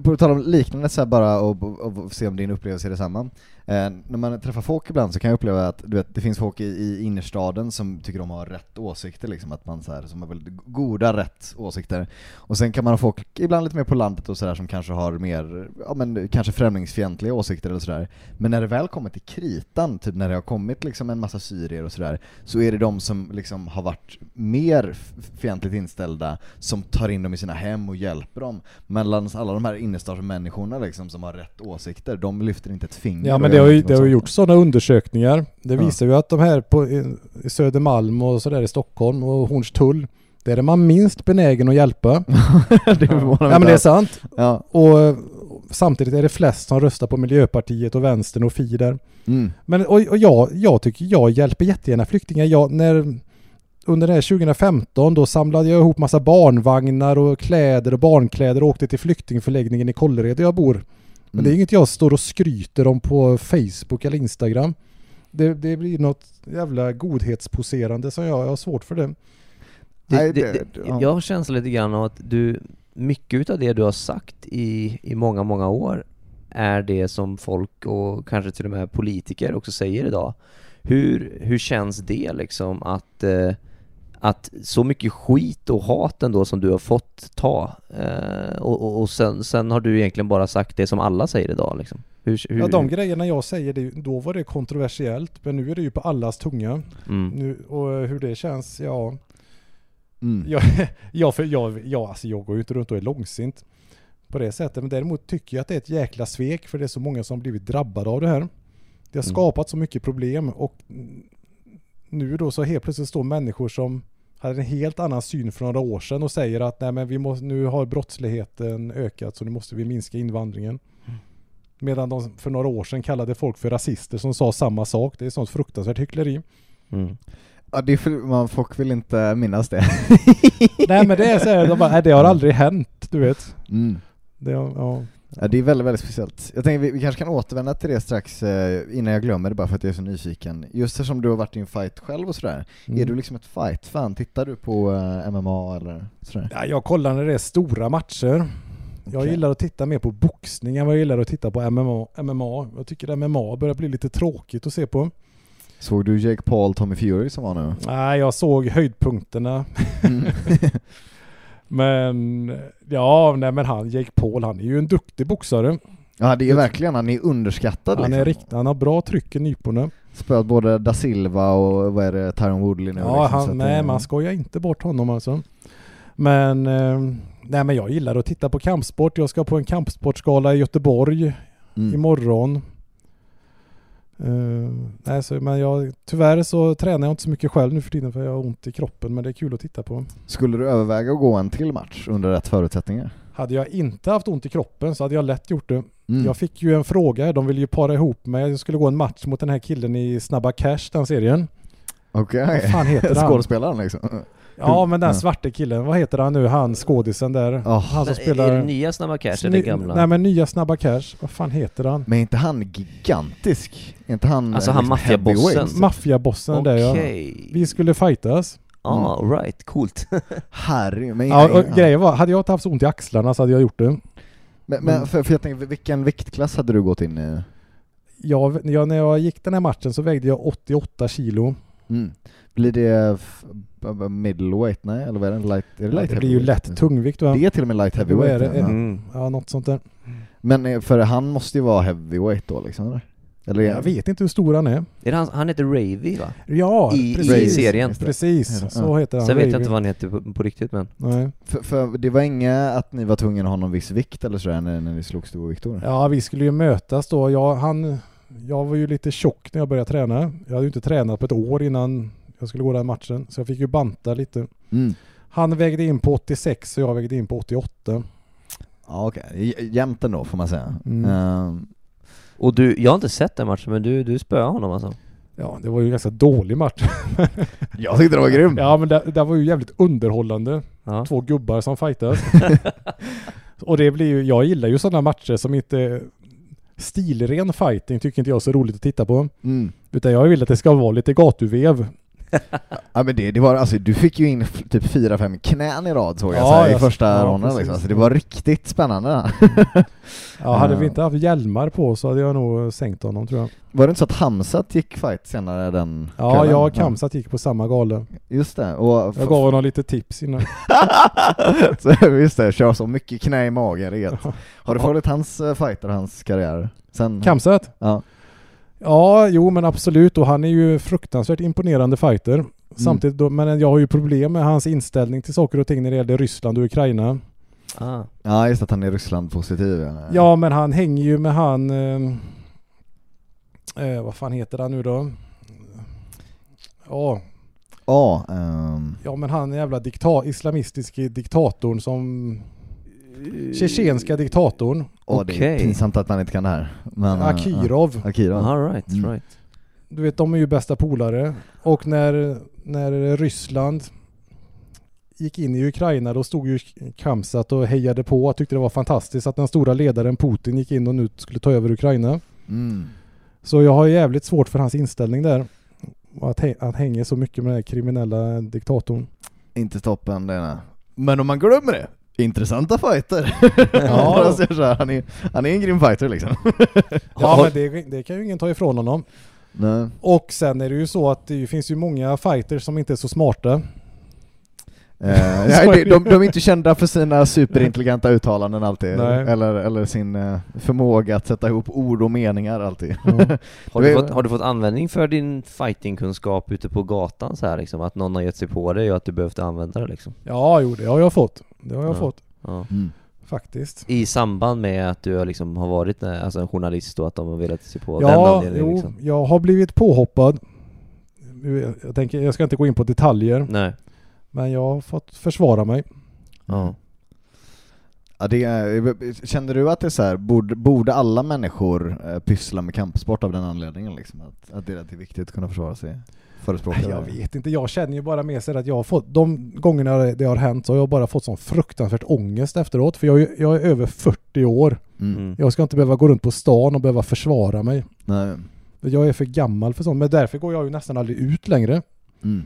på tal om liknande så här bara och, och, och se om din upplevelse är detsamma. Eh, när man träffar folk ibland så kan jag uppleva att du vet, det finns folk i, i innerstaden som tycker de har rätt åsikter liksom, att man så här, som har väldigt goda rätt åsikter. Och sen kan man ha folk, ibland lite mer på landet och sådär, som kanske har mer, ja men kanske främlingsfientliga åsikter eller sådär. Men när det väl kommer till kritan, typ när det har kommit liksom en massa syrier och sådär, så är det de som liksom har varit mer fientligt inställda som tar in dem i sina hem och hjälper dem. Medan alla de här innerstadsmänniskorna liksom som har rätt åsikter, de lyfter inte ett finger. Ja men det har ju, det har ju sånt. gjort sådana undersökningar. Det Ja. visar ju att de här på i, Södermalm och sådär i Stockholm och Hornstull, där är man minst benägen att hjälpa. det Ja men det är sant. Ja. Och samtidigt är det flest som röstar på Miljöpartiet och Vänstern och Fi där. Mm. Men och, och jag, jag tycker jag hjälper jättegärna flyktingar. Jag, när, under det här 2015 då samlade jag ihop massa barnvagnar och kläder och barnkläder och åkte till flyktingförläggningen i Kållered där jag bor. Men det är Mm. inget jag står och skryter om på Facebook eller Instagram. Det, det blir något jävla godhetsposerande som jag, jag har svårt för det. Det, Nej, det, det- det, ja. Jag har känslan lite grann av att du, mycket utav det du har sagt i, i många, många år är det som folk och kanske till och med politiker också säger idag. Hur, hur känns det liksom att, eh, att så mycket skit och hat ändå som du har fått ta eh, och, och, och sen, sen har du egentligen bara sagt det som alla säger idag liksom? Hur, hur, Ja, de grejerna jag säger, det, då var det kontroversiellt, men nu är det ju på allas tunga. mm. Nu, och hur det känns, ja... Mm. Jag, jag, för jag, jag, alltså jag går ju inte runt och är långsint på det sättet, men däremot tycker jag att det är ett jäkla svek för det är så många som blivit drabbade av det här. Det har Mm. skapat så mycket problem och mm, nu då så helt plötsligt står människor som hade en helt annan syn för några år sedan och säger att nej men vi måste, nu har brottsligheten ökat så nu måste vi minska invandringen. Medan de för några år sedan kallade folk för rasister som sa samma sak. Det är sånt fruktansvärt hyckleri. Mm. Ja, det är för, man, folk vill inte minnas det. nej men det är så här, de bara, nej, det har aldrig hänt, du vet. Mm. Det, ja. Ja, det är väldigt, väldigt speciellt. Jag tänker vi, vi kanske kan återvända till det strax eh, innan jag glömmer det bara för att jag är så nyfiken. Just eftersom du har varit i en fight själv och sådär. Mm. Är du liksom ett fight-fan? Tittar du på eh, MMA eller sådär? Ja, jag kollar när det är stora matcher. Jag gillar att titta mer på boxning än vad jag gillar att titta på MMA. MMA. Jag tycker MMA börjar bli lite tråkigt att se på. Såg du Jake Paul, Tommy Fury som var nu? Nej, jag såg höjdpunkterna. Mm. Men ja, nej men han, Jake Paul, han är ju en duktig boxare. ja, det är verkligen, han är underskattad Han liksom. är riktigt, han har bra tryck i nyporna. Spöat både da Silva och vad är det, Tyron Woodley nu Ja, liksom, han, nej eh, man skojar inte bort honom alltså. Men, eh, nej men jag gillar att titta på kampsport. Jag ska på en kampsportsgala i Göteborg mm. imorgon. Uh, nej, så, men jag, tyvärr så tränar jag inte så mycket själv nu för tiden för jag har ont i kroppen men det är kul att titta på. Skulle du överväga att gå en till match under rätt förutsättningar? Hade jag inte haft ont i kroppen så hade jag lätt gjort det. Mm. Jag fick ju en fråga, de ville ju para ihop mig. Jag skulle gå en match mot den här killen i Snabba Cash, den serien. Okej. Vad fan heter han? Skådespelaren liksom. Ja men den Ja. svarte killen, vad heter han nu, han skådisen där? Ja. Han som spelar... Är det nya Snabba Cash eller gamla? Nej men nya Snabba Cash, vad fan heter han? Men är inte han gigantisk? Är inte han Alltså han liksom maffiabossen? Maffiabossen där ja. Vi skulle fightas. Ah, right, coolt. Harry, men, Ja, och ja. grejen var, hade jag inte haft så ont i axlarna så hade jag gjort det. men, men Mm. för, för jag tänker, vilken viktklass hade du gått in i? Jag, jag, när jag gick den här matchen så vägde jag 88 kilo. Mm. Blir det middleweight? Nej, eller vad är det? Light, är det light Det blir ju lätt tungvikt va? Det är till och med light heavyweight? är det? ja. Mm. Ja, något sånt där. Men eh, för han måste ju vara heavyweight då liksom, eller? eller Jag vet inte hur stor han är. Är han, han heter Ravy va? Ja, I- i precis. serien. Precis, så heter han. Sen vet jag inte vad han heter på, på riktigt men Nej. För, för det var inget att ni var tvungna att ha någon viss vikt eller sådär när, när ni slogs du och Viktor? Ja, vi skulle ju mötas då. Jag, han, jag var ju lite tjock när jag började träna. Jag hade ju inte tränat på ett år innan jag skulle gå den matchen. Så jag fick ju banta lite. Mm. Han vägde in på 86 och jag vägde in på 88. Ja okej, J- jämnt ändå får man säga. Mm. Ehm, Och du, jag har inte sett den matchen men du, du spöade honom alltså? Ja, det var ju en ganska dålig match. jag tyckte det var grym! ja, men det, det var ju jävligt underhållande. Ja. Två gubbar som fightas. och det blir ju, jag gillar ju sådana matcher som inte... Stilren fighting tycker inte jag är så roligt att titta på. Mm. Utan jag vill att det ska vara lite gatuvev. Ja men det, det var alltså, du fick ju in typ fyra fem knän i rad såg jag Ja, så här, i jag- första ja, ronden precis. liksom. Alltså, det var riktigt spännande. Ja, hade vi inte haft hjälmar på så hade jag nog sänkt honom tror jag. Var det inte så att Hamzat gick fight senare den Ja, kvällen? jag och Kamsat gick på samma gala. Just det, och Jag gav honom lite tips innan. så, just det, kör så mycket knä i magen det är. Har du följt hans uh, fighter, hans karriär? Sen, Kamsat? Ja. Ja, jo men absolut och han är ju fruktansvärt imponerande fighter. Mm. Samtidigt då, men jag har ju problem med hans inställning till saker och ting när det gäller Ryssland och Ukraina. Ah. Ja just att han är Ryssland positiv ja. Ja men han hänger ju med han... Eh, eh, vad fan heter han nu då? Ja, Ja, ehm, ja men han jävla dikta islamistiske diktatorn som... Tjetjenska diktatorn. åh, det är Okej. pinsamt att man inte kan det här. Men, eh, Akirov. ja. Akirov. All right, Mm. right. Du vet, de är ju bästa polare. Och när, när Ryssland gick in i Ukraina då stod ju Kamsat och hejade på och tyckte det var fantastiskt att den stora ledaren Putin gick in och nu skulle ta över Ukraina. Mm. Så jag har jävligt svårt för hans inställning där. Att, hä- att hänga så mycket med den här kriminella diktatorn. Inte toppen är. Men om man glömmer det, intressanta fighter. Ja. Han, är, han är en grym fighter liksom. Ja men det, det kan ju ingen ta ifrån honom. Nej. Och sen är det ju så att det finns ju många fighters som inte är så smarta. Eh, de, de, är inte kända för sina superintelligenta uttalanden alltid, Nej. eller, eller sin eh, förmåga att sätta ihop ord och meningar alltid. Har Det du, fått, har du fått användning för din fightingkunskap ute på gatan så här liksom? Att någon har gett sig på dig och att du behövde använda det liksom? Ja, jo det har jag fått. Det har jag Ja. fått. Ja. Mm. Faktiskt. I samband med att du har liksom har varit eh, alltså en journalist och att de har velat se på den Ja, anledningen jo, liksom? jag har blivit påhoppad. Jag tänker, jag ska inte gå in på detaljer, Nej. men jag har fått försvara mig. Ja. Ja, det är, känner du att det är så här, borde, borde alla människor eh, pyssla med kampsport av den anledningen liksom? Att, att det är viktigt att kunna försvara sig? Förespråka Jag det? vet inte, jag känner ju bara med sig att jag har fått, de gångerna det har hänt så har jag bara fått sån fruktansvärt ångest efteråt. För jag, är- jag är över 40 år. Mm. Mm. Jag ska inte behöva gå runt på stan och behöva försvara mig. Nej. Jag är för gammal för sånt, men därför går jag ju nästan aldrig ut längre. Mm.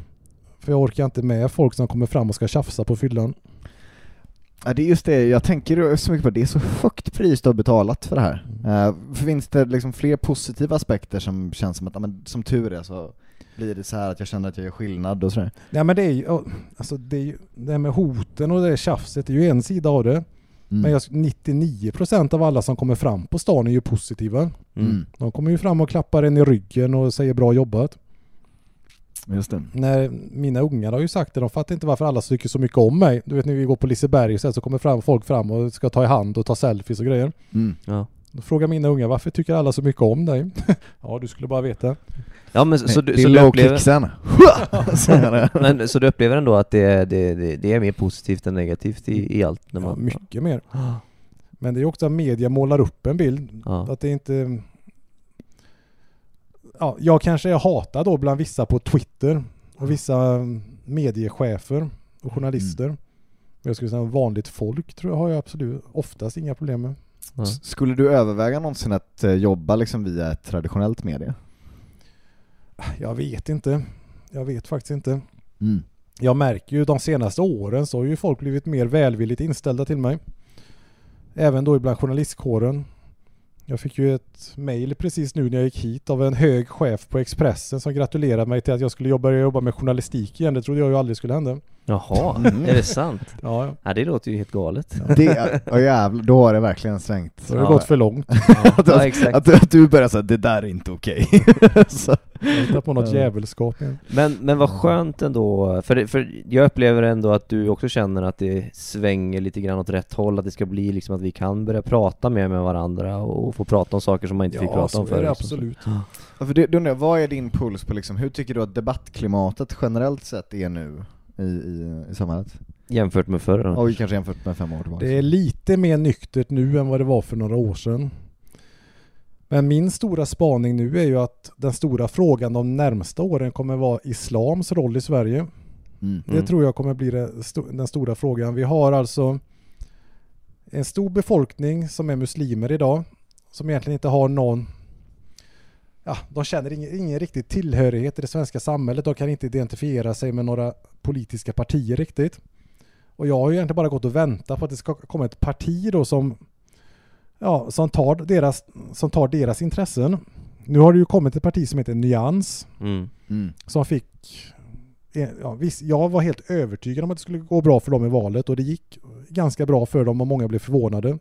För jag orkar inte med folk som kommer fram och ska tjafsa på fyllan. Ja, det är just det, jag tänker så mycket på det, är så högt pris du har betalat för det här. Eh, finns det liksom fler positiva aspekter som känns som att, ja, men, som tur är så blir det så här att jag känner att jag gör skillnad och sådär? Nej men det är ju, alltså det, är ju, det här med hoten och det tjafset är ju en sida av det. Mm. Men jag, 99% av alla som kommer fram på stan är ju positiva. Mm. De kommer ju fram och klappar en i ryggen och säger bra jobbat. Just det. När mina ungar har ju sagt det, de fattar inte varför alla tycker så mycket om mig. Du vet när vi går på Liseberg och så kommer fram folk fram och ska ta i hand och ta selfies och grejer. Mm. Ja. Då frågar mina ungar varför tycker alla så mycket om dig? ja du skulle bara veta. Ja men så, du, det är så, du low upplever, men, så du upplever ändå att det, det, det, det är mer positivt än negativt i, i allt? När Ja, man, mycket mer. Men det är också att media målar upp en bild. Ja. Att det inte... Ja, jag kanske är hatad då bland vissa på Twitter och vissa mediechefer och journalister. Men Jag skulle säga vanligt folk tror jag har jag absolut oftast inga problem med. Ja. Skulle du överväga någonsin att eh, jobba liksom via ett traditionellt media? Jag vet inte. Jag vet faktiskt inte. Mm. Jag märker ju de senaste åren så har ju folk blivit mer välvilligt inställda till mig. Även då ibland journalistkåren. Jag fick ju ett mail precis nu när jag gick hit av en hög chef på Expressen som gratulerade mig till att jag skulle börja jobba med journalistik igen. Det trodde jag ju aldrig skulle hända. Jaha, Mm. är det sant? Ja, ja. Ja, det låter ju helt galet. Det, oh jävlar, då har det verkligen svängt. Så det har Ja. gått för långt. att, Ja, exakt. att, att du börjar säga det där är inte okej. Så- Jag hittar på något Ja. jävelskap igen. Men, men vad skönt ändå, för, det, för jag upplever ändå att du också känner att det svänger lite grann åt rätt håll, att det ska bli liksom att vi kan börja prata mer med varandra och få prata om saker som man inte fick Ja, prata så om det liksom. absolut. Ja, för det, då undrar jag, vad är din puls på liksom, hur tycker du att debattklimatet generellt sett är nu i, i, i samhället? Jämfört med förr. då. Och kanske jämfört med fem år tillbaka. Det är lite mer nyktert nu än vad det var för några år sedan. Men min stora spaning nu är ju att den stora frågan de närmsta åren kommer vara islams roll i Sverige. Mm. Det tror jag kommer bli den stora frågan. Vi har alltså en stor befolkning som är muslimer idag. Som egentligen inte har någon Ja, de känner ingen, ingen riktig tillhörighet i det svenska samhället. De kan inte identifiera sig med några politiska partier riktigt. Och jag har ju egentligen bara gått och väntat på att det ska komma ett parti då som Ja, som tar deras, som tar deras intressen. Nu har det ju kommit ett parti som heter Nyans Mm. Mm. som fick eh, ja, visst, jag var helt övertygad om att det skulle gå bra för dem i valet och det gick ganska bra för dem och många blev förvånade.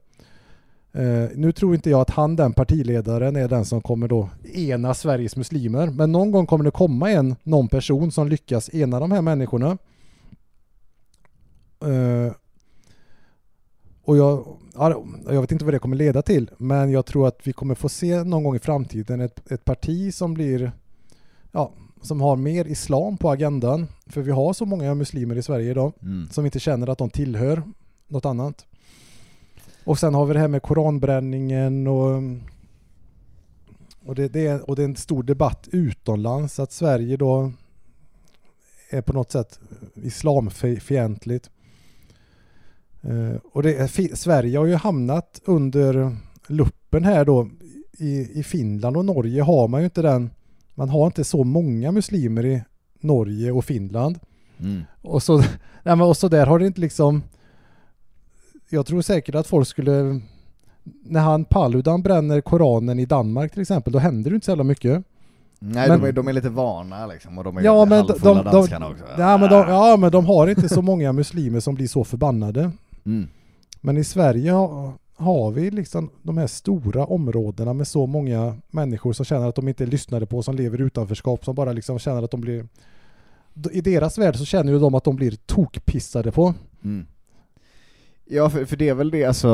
Eh, nu tror inte jag att han, den partiledaren, är den som kommer då ena Sveriges muslimer. Men någon gång kommer det komma en, någon person som lyckas ena de här människorna. Eh, och jag, ja, jag vet inte vad det kommer leda till, men jag tror att vi kommer få se någon gång i framtiden ett, ett parti som blir ja, som har mer islam på agendan. För vi har så många muslimer i Sverige idag Mm. som inte känner att de tillhör något annat. Och sen har vi det här med koranbränningen och och det, det, är, och det är en stor debatt utomlands att Sverige då är på något sätt islamfientligt. Eh, och är, Sverige har ju hamnat under luppen här då. I, I Finland och Norge har man ju inte den, man har inte så många muslimer i Norge och Finland. Mm. Och så, nej och så där har det inte liksom Jag tror säkert att folk skulle När han Paludan bränner Koranen i Danmark till exempel Då händer det inte så jävla mycket Nej, Men- de, är, de är lite vana liksom, och de är Ja men de, halvfulla de, de, danskarna också. ja, men de, ja men de har inte så många muslimer som blir så förbannade Mm. Men i Sverige har, har vi liksom de här stora områdena med så många människor som känner att de inte är lyssnade på, som lever i utanförskap, som bara liksom känner att de blir I deras värld så känner ju de att de blir tokpissade på Mm. Ja, för, för det är väl det alltså,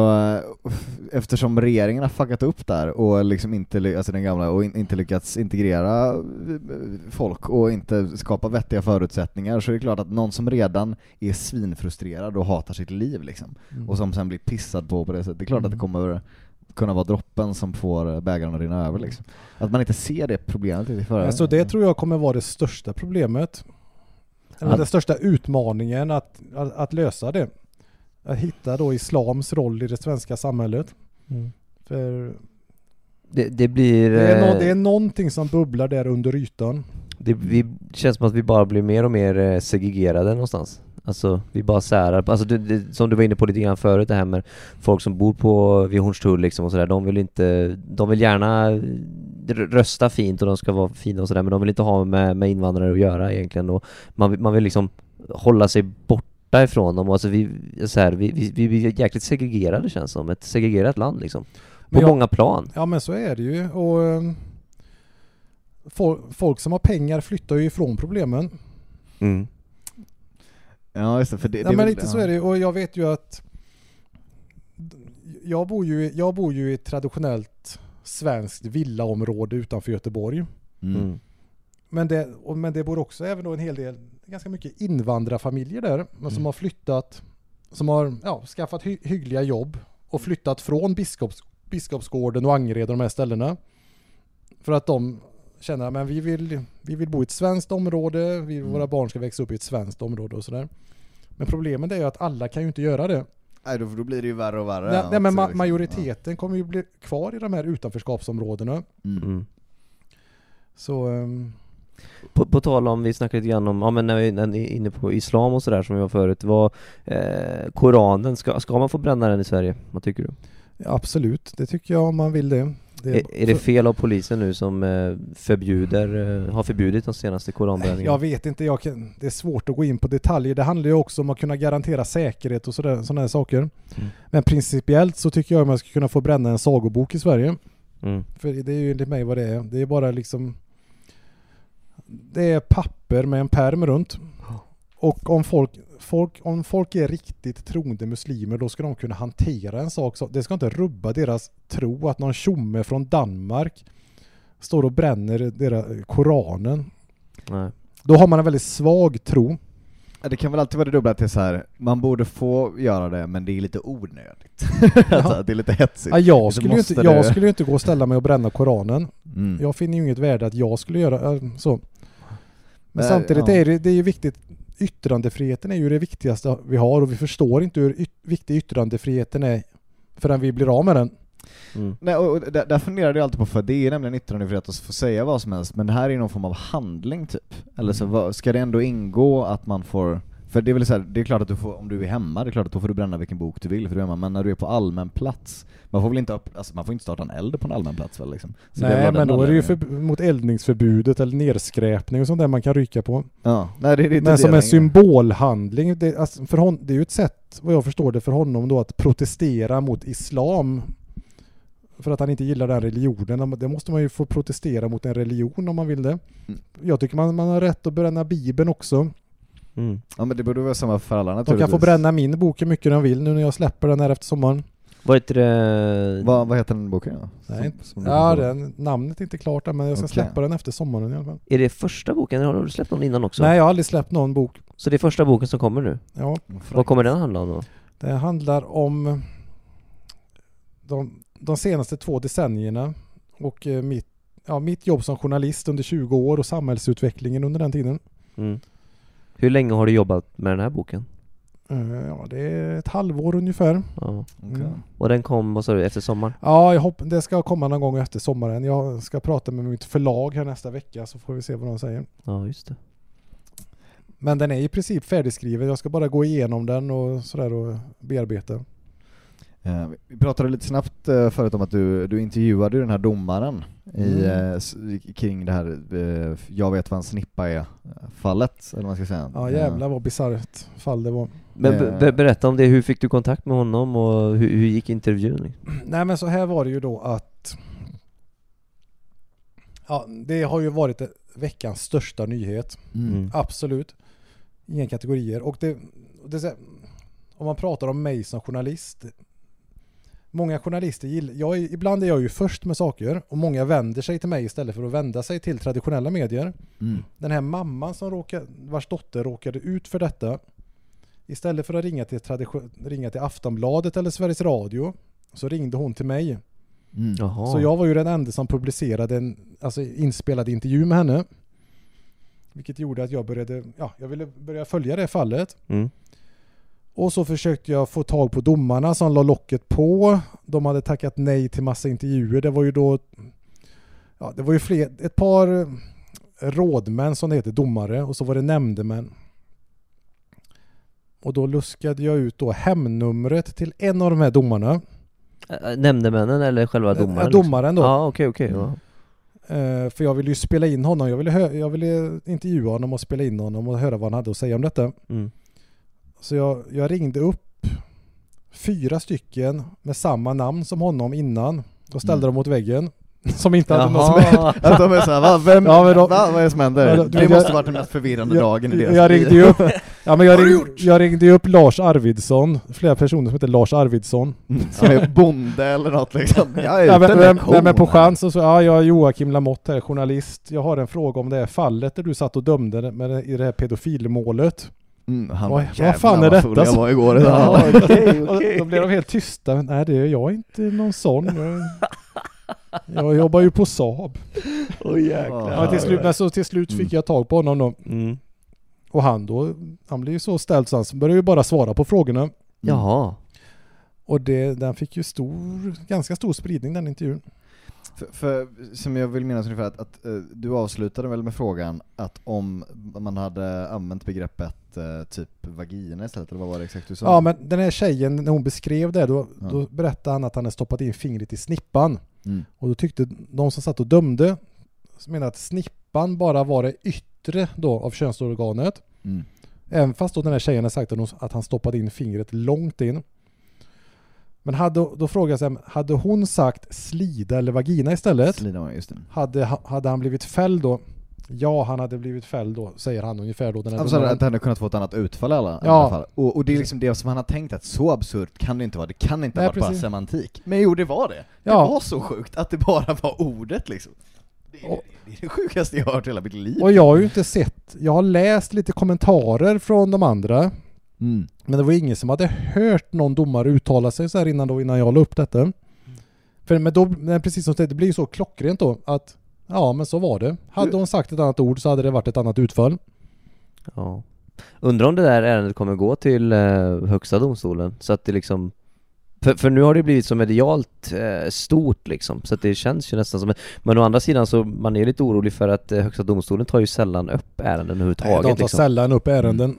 eh, eftersom regeringen har fuckat upp där och liksom inte, alltså den gamla, och in, inte lyckats integrera eh, folk och inte skapa vettiga förutsättningar så är det klart att någon som redan är svinfrustrerad och hatar sitt liv liksom, och som sen blir pissad på på det sättet, det är klart att det Mm. kommer kunna vara droppen som får bägaren att rinna över liksom. Att man inte ser det problemet i förväg. Alltså det tror jag kommer vara det största problemet. Eller Ja. den största utmaningen att, att, att lösa det. Att hitta då islams roll i det svenska samhället. För Det, det blir... det är, eh, nå, det är någonting som bubblar där under ytan. Det, vi, det känns som att vi bara blir mer och mer eh, segregerade någonstans. Alltså vi bara särar, alltså det, det, som du var inne på lite grann förut det här med folk som bor på, vid Hornstull liksom och sådär, de vill inte, de vill gärna eh, rösta fint och de ska vara fina och sådär men de vill inte ha med, med invandrare att göra egentligen och man, vill- man vill liksom hålla sig borta ifrån dem, alltså vi, så här, vi, vi, vi blir jäkligt segregerade känns som, ett segregerat land liksom. På jag- många plan. Ja men så är det ju. Och, ehm, fol- folk som har pengar flyttar ju ifrån problemen. Mm. Ja just det, för det, Ja, det är men lite så är det och jag vet ju att jag bor ju, jag bor ju i ett traditionellt svenskt villaområde utanför Göteborg. Mm. Mm. Men det, och, men det bor också även då en hel del, ganska mycket invandrarfamiljer där, men som Mm. har flyttat, som har ja, skaffat hy, hyggliga jobb och flyttat från Biskops, Biskopsgården och Angered och de här ställena. För att de känner att vi vill, vi vill bo i ett svenskt område, vi, Mm. våra barn ska växa upp i ett svenskt område och sådär. Men problemet är ju att alla kan ju inte göra det. Nej, då, då blir det ju värre och värre. Nej, nej men ma- liksom. majoriteten kommer ju bli kvar i de här utanförskapsområdena. Ja. Mm. Mm. Så ehm, På, på tal om, vi snackade lite grann om, ja men när vi är inne på islam och sådär som vi var förut, vad, eh, Koranen, ska, ska man få bränna den i Sverige? Vad tycker du? absolut, det tycker jag om man vill det. det Är, är det fel av polisen nu som eh, förbjuder, eh, har förbjudit de senaste koranbränningarna? Jag vet inte, jag kan, det är svårt att gå in på detaljer. Det handlar ju också om att kunna garantera säkerhet och sådana här saker. Mm. Men principiellt så tycker jag att man ska kunna få bränna en sagobok i Sverige. Mm. För det är ju enligt mig vad det är. Det är bara liksom Det är papper med en perm runt. Och om folk, folk, om folk är riktigt troende muslimer då ska de kunna hantera en sak så. Det ska inte rubba deras tro att någon tjomme från Danmark står och bränner deras Koranen. Nej. Då har man en väldigt svag tro. Det kan väl alltid vara det dubbla att det är så här. man borde få göra det men det är lite onödigt. alltså, det är lite hetsigt. Ja, jag, Så skulle inte, det- jag skulle ju inte gå och ställa mig och bränna Koranen. Mm. Jag finner ju inget värde att jag skulle göra äh, så. Men Nej, samtidigt ja. är det, det är ju viktigt. Yttrandefriheten är ju det viktigaste vi har och vi förstår inte hur yt, viktig yttrandefriheten är förrän vi blir av med den. Mm. Nej, och där, där funderade jag alltid på, för det är nämligen yttrandefrihet att få säga vad som helst, men det här är någon form av handling typ. Eller så vad, ska det ändå ingå att man får, för det är väl så här, det är klart att du får, om du är hemma, det är klart att då får du bränna vilken bok du vill för du är hemma, men när du är på allmän plats, man får väl inte upp, alltså man får inte starta en eld på en allmän plats väl liksom? Så det Nej men då är det ju för, mot eldningsförbudet eller nedskräpning och sånt där man kan rycka på. Ja, nej det är inte Men det som en längre. symbolhandling, det, alltså för hon, det är ju ett sätt vad jag förstår det för honom då att protestera mot islam. För att han inte gillar den religionen. Det måste man ju få protestera mot en religion om man vill det. Mm. Jag tycker man, man har rätt att bränna bibeln också. Mm. Ja men det borde vara samma för alla De naturligtvis. kan få bränna min bok hur mycket de vill nu när jag släpper den här efter sommaren. Vad heter det? Vad, vad heter den boken då? Nej, Som- som ja, den, namnet är inte klart än men jag ska Okej. släppa den efter sommaren i alla fall. Är det första boken, eller har du släppt någon innan också? Nej, jag har aldrig släppt någon bok. Så det är första boken som kommer nu? Ja, Vad kommer den handla om då? det handlar om de, de senaste två decennierna och eh, mitt, ja, mitt jobb som journalist under 20 år och samhällsutvecklingen under den tiden. Mm. Hur länge har du jobbat med den här boken? Eh, Ja, det är ett halvår ungefär. Ja. Okej. Mm. Och den kom, vad sa du, efter sommaren? Ja, jag hopp, det ska komma någon gång efter sommaren. Jag ska prata med mitt förlag här nästa vecka så får vi se vad de säger. Ja, just det. Men den är i princip färdigskriven. Jag ska bara gå igenom den och sådär och bearbeta. Eh, Vi pratade lite snabbt eh, förut om att du, du intervjuade ju den här domaren i, Mm. eh, kring det här Jag vet vad en snippa är fallet, eller vad man ska säga. Ja jävlar vad bisarrt fall det var. Men be- be- berätta om det, hur fick du kontakt med honom och hur, hur gick intervjun? Nej men så här var det ju då att Ja, det har ju varit veckans största nyhet. Mm. Absolut. Inga kategorier. Och det, det om man pratar om mig som journalist. Många journalister gillar, jag ibland är jag ju först med saker och många vänder sig till mig istället för att vända sig till traditionella medier. Mm. Den här mamman som råkade, vars dotter råkade ut för detta. Istället för att ringa till, tradition, ringa till Aftonbladet eller Sveriges Radio så ringde hon till mig. Mm. Så jag var ju den enda som publicerade en alltså, inspelad intervju med henne. Vilket gjorde att jag började, ja, jag ville börja följa det fallet. Mm. Och så försökte jag få tag på domarna som la locket på. De hade tackat nej till massa intervjuer. Det var ju då, ja det var ju fler, ett par rådmän som det heter, domare och så var det nämndemän. Och då luskade jag ut då hemnumret till en av de här domarna. Äh, Nämndemännen eller själva domaren? domaren då. Ja, okej, okej. ja. Eh, för jag ville ju spela in honom. Jag ville, jag ville intervjua honom och spela in honom och höra vad han hade att säga om detta. Mm. Så jag, jag ringde upp fyra stycken med samma namn som honom innan och ställde Mm. dem mot väggen. Som inte hade något som. Att de är såhär, va? Vem, Ja, då- va? Vad är det som händer? Då- det jag- måste varit den mest förvirrande dagen i jag, deras jag ringde upp, ja, men jag, ring, jag ringde upp Lars Arvidsson, flera personer som heter Lars Arvidsson. Mm, Som är bonde eller något liksom. Jag är Ja, men, men, men, men på chans så ja, jag är Joakim Lamotte här, journalist. Jag har en fråga om det här fallet där du satt och dömde med det, i det här pedofilmålet. Mm, han Vad- bara, vad "Jävlar, fan är full detta?" Jag var igår. Ja, okej, Och okej. Då blev de helt tysta. Nej det är jag inte någon sån. Jag, jag jobbar ju på Saab. Jäklar. Ja, till, slut, men så till slut fick jag tag på honom då. Mm. Och han då, han blev ju så ställd så han började ju bara svara på frågorna. Jaha. Och det, den fick ju stor, ganska stor spridning den intervjun. För, för som jag vill minnas ungefär att, att eh, du avslutade väl med frågan att om man hade använt begreppet eh, typ vagina istället, eller vad var det exakt du sa? Ja men den här tjejen, när hon beskrev det då, Ja. då berättade han att han hade stoppat in fingret i snippan. Mm. Och då tyckte de som satt och dömde, som menade att snippan bara var det yttre då av könsorganet. Mm. Även fast då den här tjejen hade sagt att hon- att han stoppade in fingret långt in. Men hade, då frågade jag sig, hade hon sagt slida eller vagina istället? Slida, just det. Hade, hade han blivit fälld då? Ja, han hade blivit fälld då, säger han ungefär då. Den här Alltså att han hade kunnat få ett annat utfall i alla, Ja. fall. Och, och det är liksom det som han har tänkt att så absurt kan det inte vara, det kan inte Nej, vara bara precis. semantik. Men jo, det var det. Det Ja. var så sjukt att det bara var ordet liksom. Det är, Och- det, är det sjukaste jag har hört i hela mitt liv. Och jag har ju inte sett, jag har läst lite kommentarer från de andra. Mm. Men det var ingen som hade hört någon domare uttala sig så här innan då, innan jag la upp detta. För men då, precis som du säger, det blir ju så klockrent då att ja men så var det. Hade hon sagt ett annat ord så hade det varit ett annat utfall. Ja. Undrar om det där ärendet kommer gå till eh, Högsta domstolen, så att det liksom för, för nu har det blivit så medialt eh, stort liksom, så att det känns ju nästan som ett, Men å andra sidan så, man är lite orolig för att eh, Högsta domstolen tar ju sällan upp ärenden Nej, överhuvudtaget de tar liksom. sällan upp ärenden.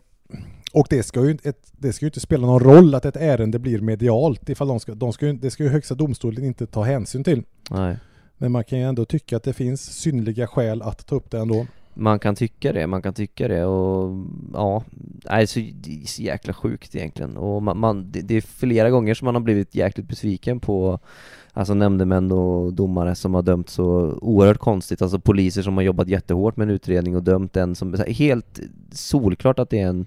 Och det ska, ju, ett, det ska ju inte spela någon roll att ett ärende blir medialt ifall de ska, de ska, det ska ju Högsta domstolen inte ta hänsyn till. Nej. Men man kan ju ändå tycka att det finns synnerliga skäl att ta upp det ändå. Man kan tycka det, man kan tycka det och ja, nej, så, det är så jäkla sjukt egentligen och man, man, det, det är flera gånger som man har blivit jäkligt besviken på Alltså nämndemän och domare som har dömt så oerhört konstigt, alltså poliser som har jobbat jättehårt med en utredning och dömt en som, helt solklart att det är en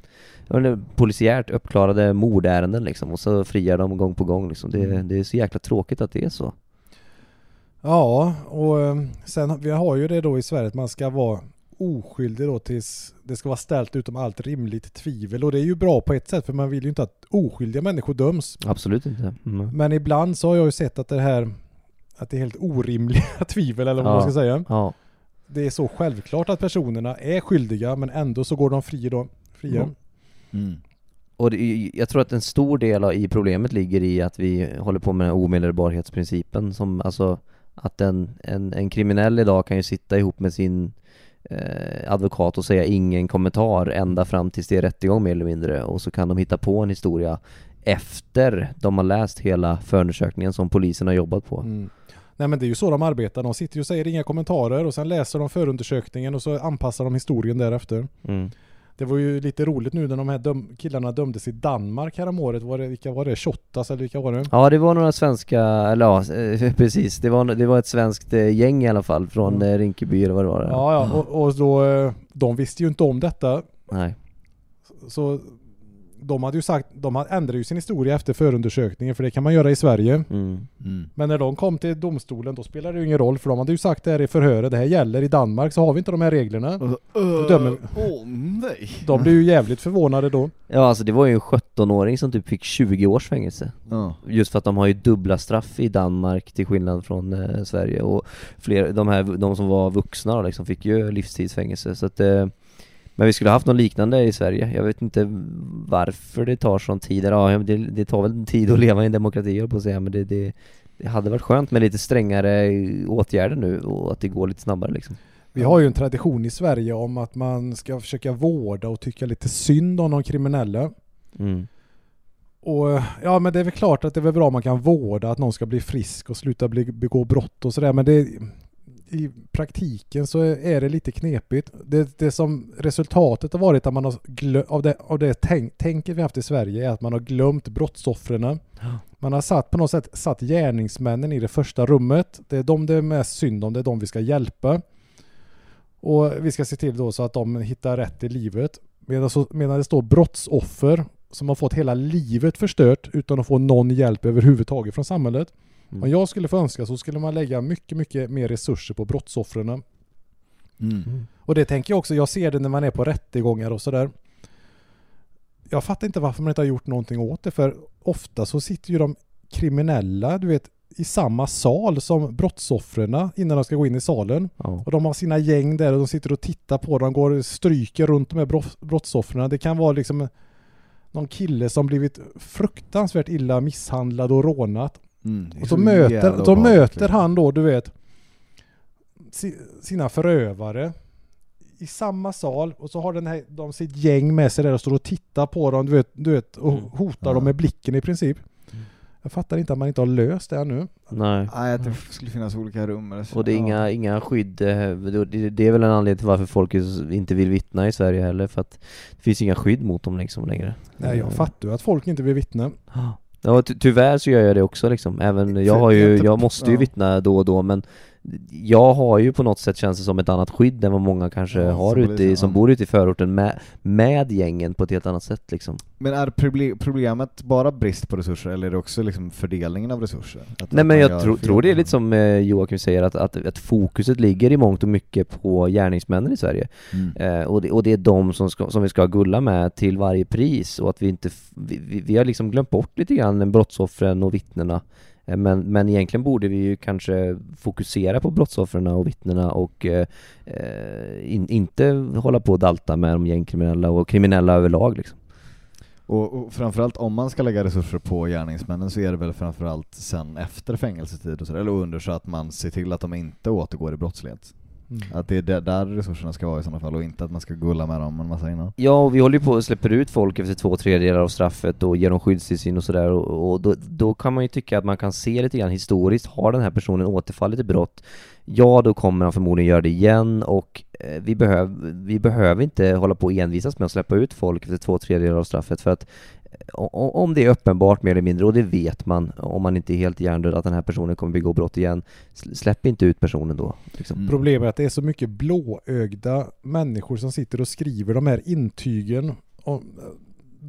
polisiärt uppklarade mordärenden liksom och så friar de gång på gång liksom. det, det är så jäkla tråkigt att det är så Ja, och eh, sen vi har ju det då i Sverige att man ska vara oskyldig då tills det ska vara ställt utom allt rimligt tvivel och det är ju bra på ett sätt för man vill ju inte att oskyldiga människor döms. Absolut inte mm. Men ibland så har jag ju sett att det här att det är helt orimliga tvivel eller vad man Ja. ska säga. Ja, Det är så självklart att personerna är skyldiga men ändå så går de fria då. Fria. Ja. Mm. Och det, jag tror att en stor del i problemet ligger i att vi håller på med omedelbarhetsprincipen som alltså att en, en, en kriminell idag kan ju sitta ihop med sin eh, advokat och säga ingen kommentar ända fram tills det är rättegång mer eller mindre och så kan de hitta på en historia efter de har läst hela förundersökningen som polisen har jobbat på. Mm. Nej men det är ju så de arbetar. De sitter ju och säger inga kommentarer och sen läser de förundersökningen och så anpassar de historien därefter. Mm. Det var ju lite roligt nu när de här döm- killarna dömdes i Danmark häromåret. Var det, vilka var det? Shottaz eller vilka var det? Ja det var några svenska, eller ja eh, precis, det var, det var ett svenskt eh, gäng i alla fall från Mm. eh, Rinkeby eller vad det var. Ja, ja. Och, och då, de visste ju inte om detta. Nej. Så de hade ju sagt, de ändrade ju sin historia efter förundersökningen för det kan man göra i Sverige. Mm. Mm. Men när de kom till domstolen då spelade det ju ingen roll för de hade ju sagt det här i förhöret, det här gäller i Danmark så har vi inte de här reglerna. Åh dömer- nej! De blev ju jävligt förvånade då. Ja alltså det var ju en 17-åring som typ fick 20 års fängelse Ja. Just för att de har ju dubbla straff i Danmark till skillnad från eh, Sverige och fler, de här, de som var vuxna liksom fick ju livstidsfängelse så att eh, Men vi skulle haft något liknande i Sverige, jag vet inte varför det tar sån tid, ja det, det tar väl tid att leva i en demokrati jag på att säga men det, det, det hade varit skönt med lite strängare åtgärder nu och att det går lite snabbare liksom Vi har ju en tradition i Sverige om att man ska försöka vårda och tycka lite synd om de kriminella. mm. Och ja men det är väl klart att det är väl bra om man kan vårda att någon ska bli frisk och sluta bli, begå brott och sådär men det i praktiken så är det lite knepigt. Det, det som resultatet har varit att man har glö, av det, av det tänk, tänket vi haft i Sverige är att man har glömt brottsoffren. Man har satt på något sätt satt gärningsmännen i det första rummet. Det är de det är mest synd om, det är de vi ska hjälpa. Och vi ska se till då så att de hittar rätt i livet. Medan, så, medan det står brottsoffer som har fått hela livet förstört utan att få någon hjälp överhuvudtaget från samhället. Mm. Om jag skulle få önska så skulle man lägga mycket, mycket mer resurser på brottsoffren. Mm. Och det tänker jag också, jag ser det när man är på rättegångar och sådär. jag fattar inte varför man inte har gjort någonting åt det för ofta så sitter ju de kriminella, du vet, i samma sal som brottsoffren innan de ska gå in i salen. Ja. Och de har sina gäng där och de sitter och tittar på dem, går och stryker runt de här brott- brottsoffren. Det kan vara liksom någon kille som blivit fruktansvärt illa misshandlad och rånat. Mm. Och så möter, jävla så möter han då, du vet, si, sina förövare i samma sal och så har den här, de sitt gäng med sig där och står och tittar på dem, du vet, du vet och Mm. hotar Ja. dem med blicken i princip. Jag fattar inte att man inte har löst det ännu. Nej. Nej, att det skulle finnas olika rum. eller så. Och det är Ja. inga, inga skydd, eh, det är väl en anledning till varför folk inte vill vittna i Sverige heller, för att det finns inga skydd mot dem liksom längre. Nej, jag Eh, fattar ju att folk inte vill vittna. Ja, ty tyvärr så gör jag det också liksom, även, jag har ju, jag- måste ju vittna då och då men jag har ju på något sätt känns det som ett annat skydd än vad många kanske Ja, har ute i, som bor ute i förorten med, med gängen på ett helt annat sätt liksom. Men är proble- problemet bara brist på resurser eller är det också liksom fördelningen av resurser? Att- Nej att men jag tro, tror det är lite som eh, Joakim säger att, att, att fokuset ligger i mångt och mycket på gärningsmännen i Sverige. Mm. Eh, och, det, och det är de som, ska, som vi ska gulla med till varje pris och att vi inte, vi, vi, vi har liksom glömt bort lite grann brottsoffren och vittnena. Eh, men, men egentligen borde vi ju kanske fokusera på brottsoffren och vittnena och eh, eh, in, inte hålla på och dalta med de gängkriminella och kriminella överlag liksom. Och, och framförallt om man ska lägga resurser på gärningsmännen så är det väl framförallt sen efter fängelsetid och så, eller under så att man ser till att de inte återgår i brottslighet. Mm. Att det är där- där resurserna ska vara i sådana fall och inte att man ska gulla med dem en massa innan. Ja, och vi håller ju på och släpper ut folk efter två tredjedelar av straffet och ger dem skyddstillsyn och sådär och, och då, då kan man ju tycka att man kan se lite grann historiskt, har den här personen återfallit i brott? Ja, då kommer han förmodligen göra det igen och eh, vi, behöv, vi behöver inte hålla på och envisas med att släppa ut folk efter två tredjedelar av straffet för att om det är uppenbart mer eller mindre, och det vet man om man inte är helt hjärndöd att den här personen kommer begå brott igen, sl- släpp inte ut personen då. Liksom. Mm. Problemet är att det är så mycket blåögda människor som sitter och skriver de här intygen. Och,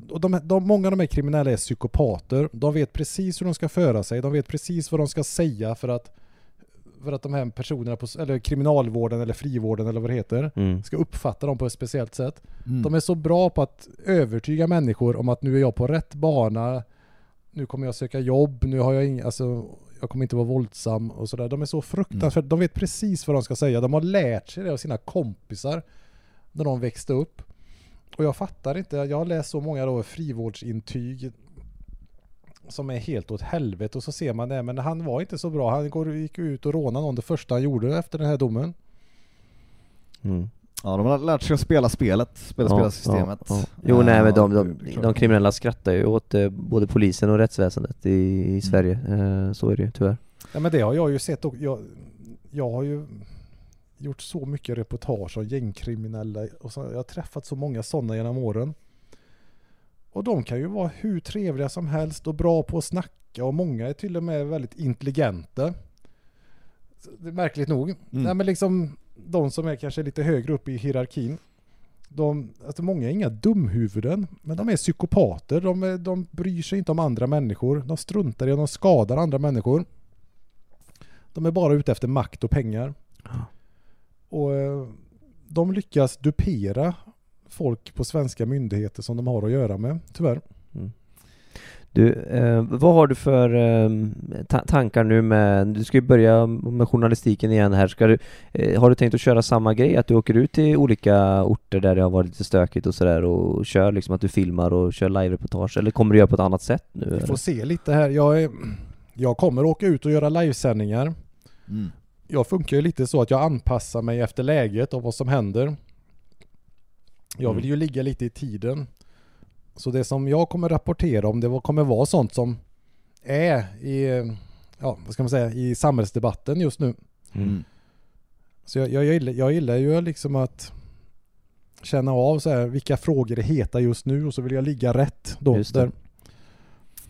och de, de, många av de här kriminella är psykopater. De vet precis hur de ska föra sig. De vet precis vad de ska säga för att, för att de här personerna på, eller kriminalvården eller frivården eller vad det heter, Mm. ska uppfatta dem på ett speciellt sätt. Mm. De är så bra på att övertyga människor om att nu är jag på rätt bana, nu kommer jag söka jobb, nu har jag inga, alltså jag kommer inte vara våldsam och sådär. De är så fruktansvärt, de vet precis vad de ska säga. De har lärt sig det av sina kompisar när de växte upp. Och jag fattar inte, jag har läst så många då frivårdsintyg som är helt åt helvete och så ser man det, men han var inte så bra. Han går, gick ut och rånade någon det första han gjorde efter den här domen. Mm. Ja, de har lärt sig att spela spelet, spela, spela systemet. Ja, ja. Jo, nej men de, Ja, de, de kriminella skrattar ju åt eh, både polisen och rättsväsendet i, Mm. i Sverige. Eh, så är det ju tyvärr. Ja men det har jag ju sett och jag, jag har ju gjort så mycket reportage om gängkriminella och så, jag har träffat så många sådana genom åren. Och de kan ju vara hur trevliga som helst och bra på att snacka och många är till och med väldigt intelligenta. Det är märkligt nog. Mm. Nej men liksom de som är kanske lite högre upp i hierarkin. De, alltså många är inga dumhuvuden, men de är psykopater. De, är, de bryr sig inte om andra människor. De struntar i om de skadar andra människor. De är bara ute efter makt och pengar. Och eh, de lyckas dupera folk på svenska myndigheter som de har att göra med, tyvärr. Du, eh, vad har du för eh, ta- tankar nu med, du ska ju börja med journalistiken igen här, ska du, eh, har du tänkt att köra samma grej? Att du åker ut till olika orter där det har varit lite stökigt och sådär och kör liksom att du filmar och kör live-reportage eller kommer du göra på ett annat sätt nu? Vi får se lite här. Jag, är, jag kommer åka ut och göra livesändningar. Mm. Jag funkar ju lite så att jag anpassar mig efter läget och vad som händer. Jag vill ju ligga lite i tiden. Så det som jag kommer rapportera om det kommer vara sånt som är i, ja, vad ska man säga, i samhällsdebatten just nu. Mm. Så jag, jag, gillar, jag gillar ju liksom att känna av så här, vilka frågor är heta just nu och så vill jag ligga rätt då. Det. Där.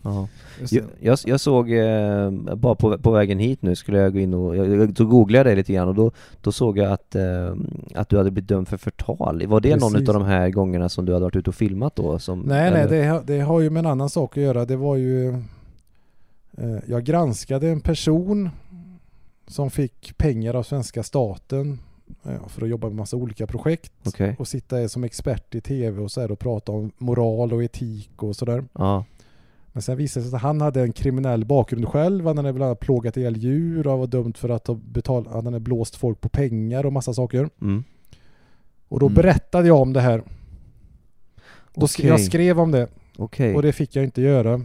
Ja. Jag, det. jag, jag såg, eh, bara på, på vägen hit nu skulle jag gå in och, jag, jag, så googlade jag dig lite grann och då, då såg jag att, eh, att du hade blivit dömd för förtal. Var det någon Precis. av de här gångerna som du hade varit ute och filmat då? Som, Nej, nej, eller? det, har- det har ju med en annan sak att göra. Det var ju... Eh, jag granskade en person som fick pengar av svenska staten eh, för att jobba med massa olika projekt Okej. och sitta som expert i tv och så här och prata om moral och etik och sådär. Ja. Men sen visade det sig att han hade en kriminell bakgrund själv. Han hade bland annat plågat ihjäl djur och var dömd för att ha betalat, han hade blåst folk på pengar och massa saker. Mm. Och då Mm. berättade jag om det här. Då sk- Okej. Jag skrev om det Okej. och det fick jag inte göra.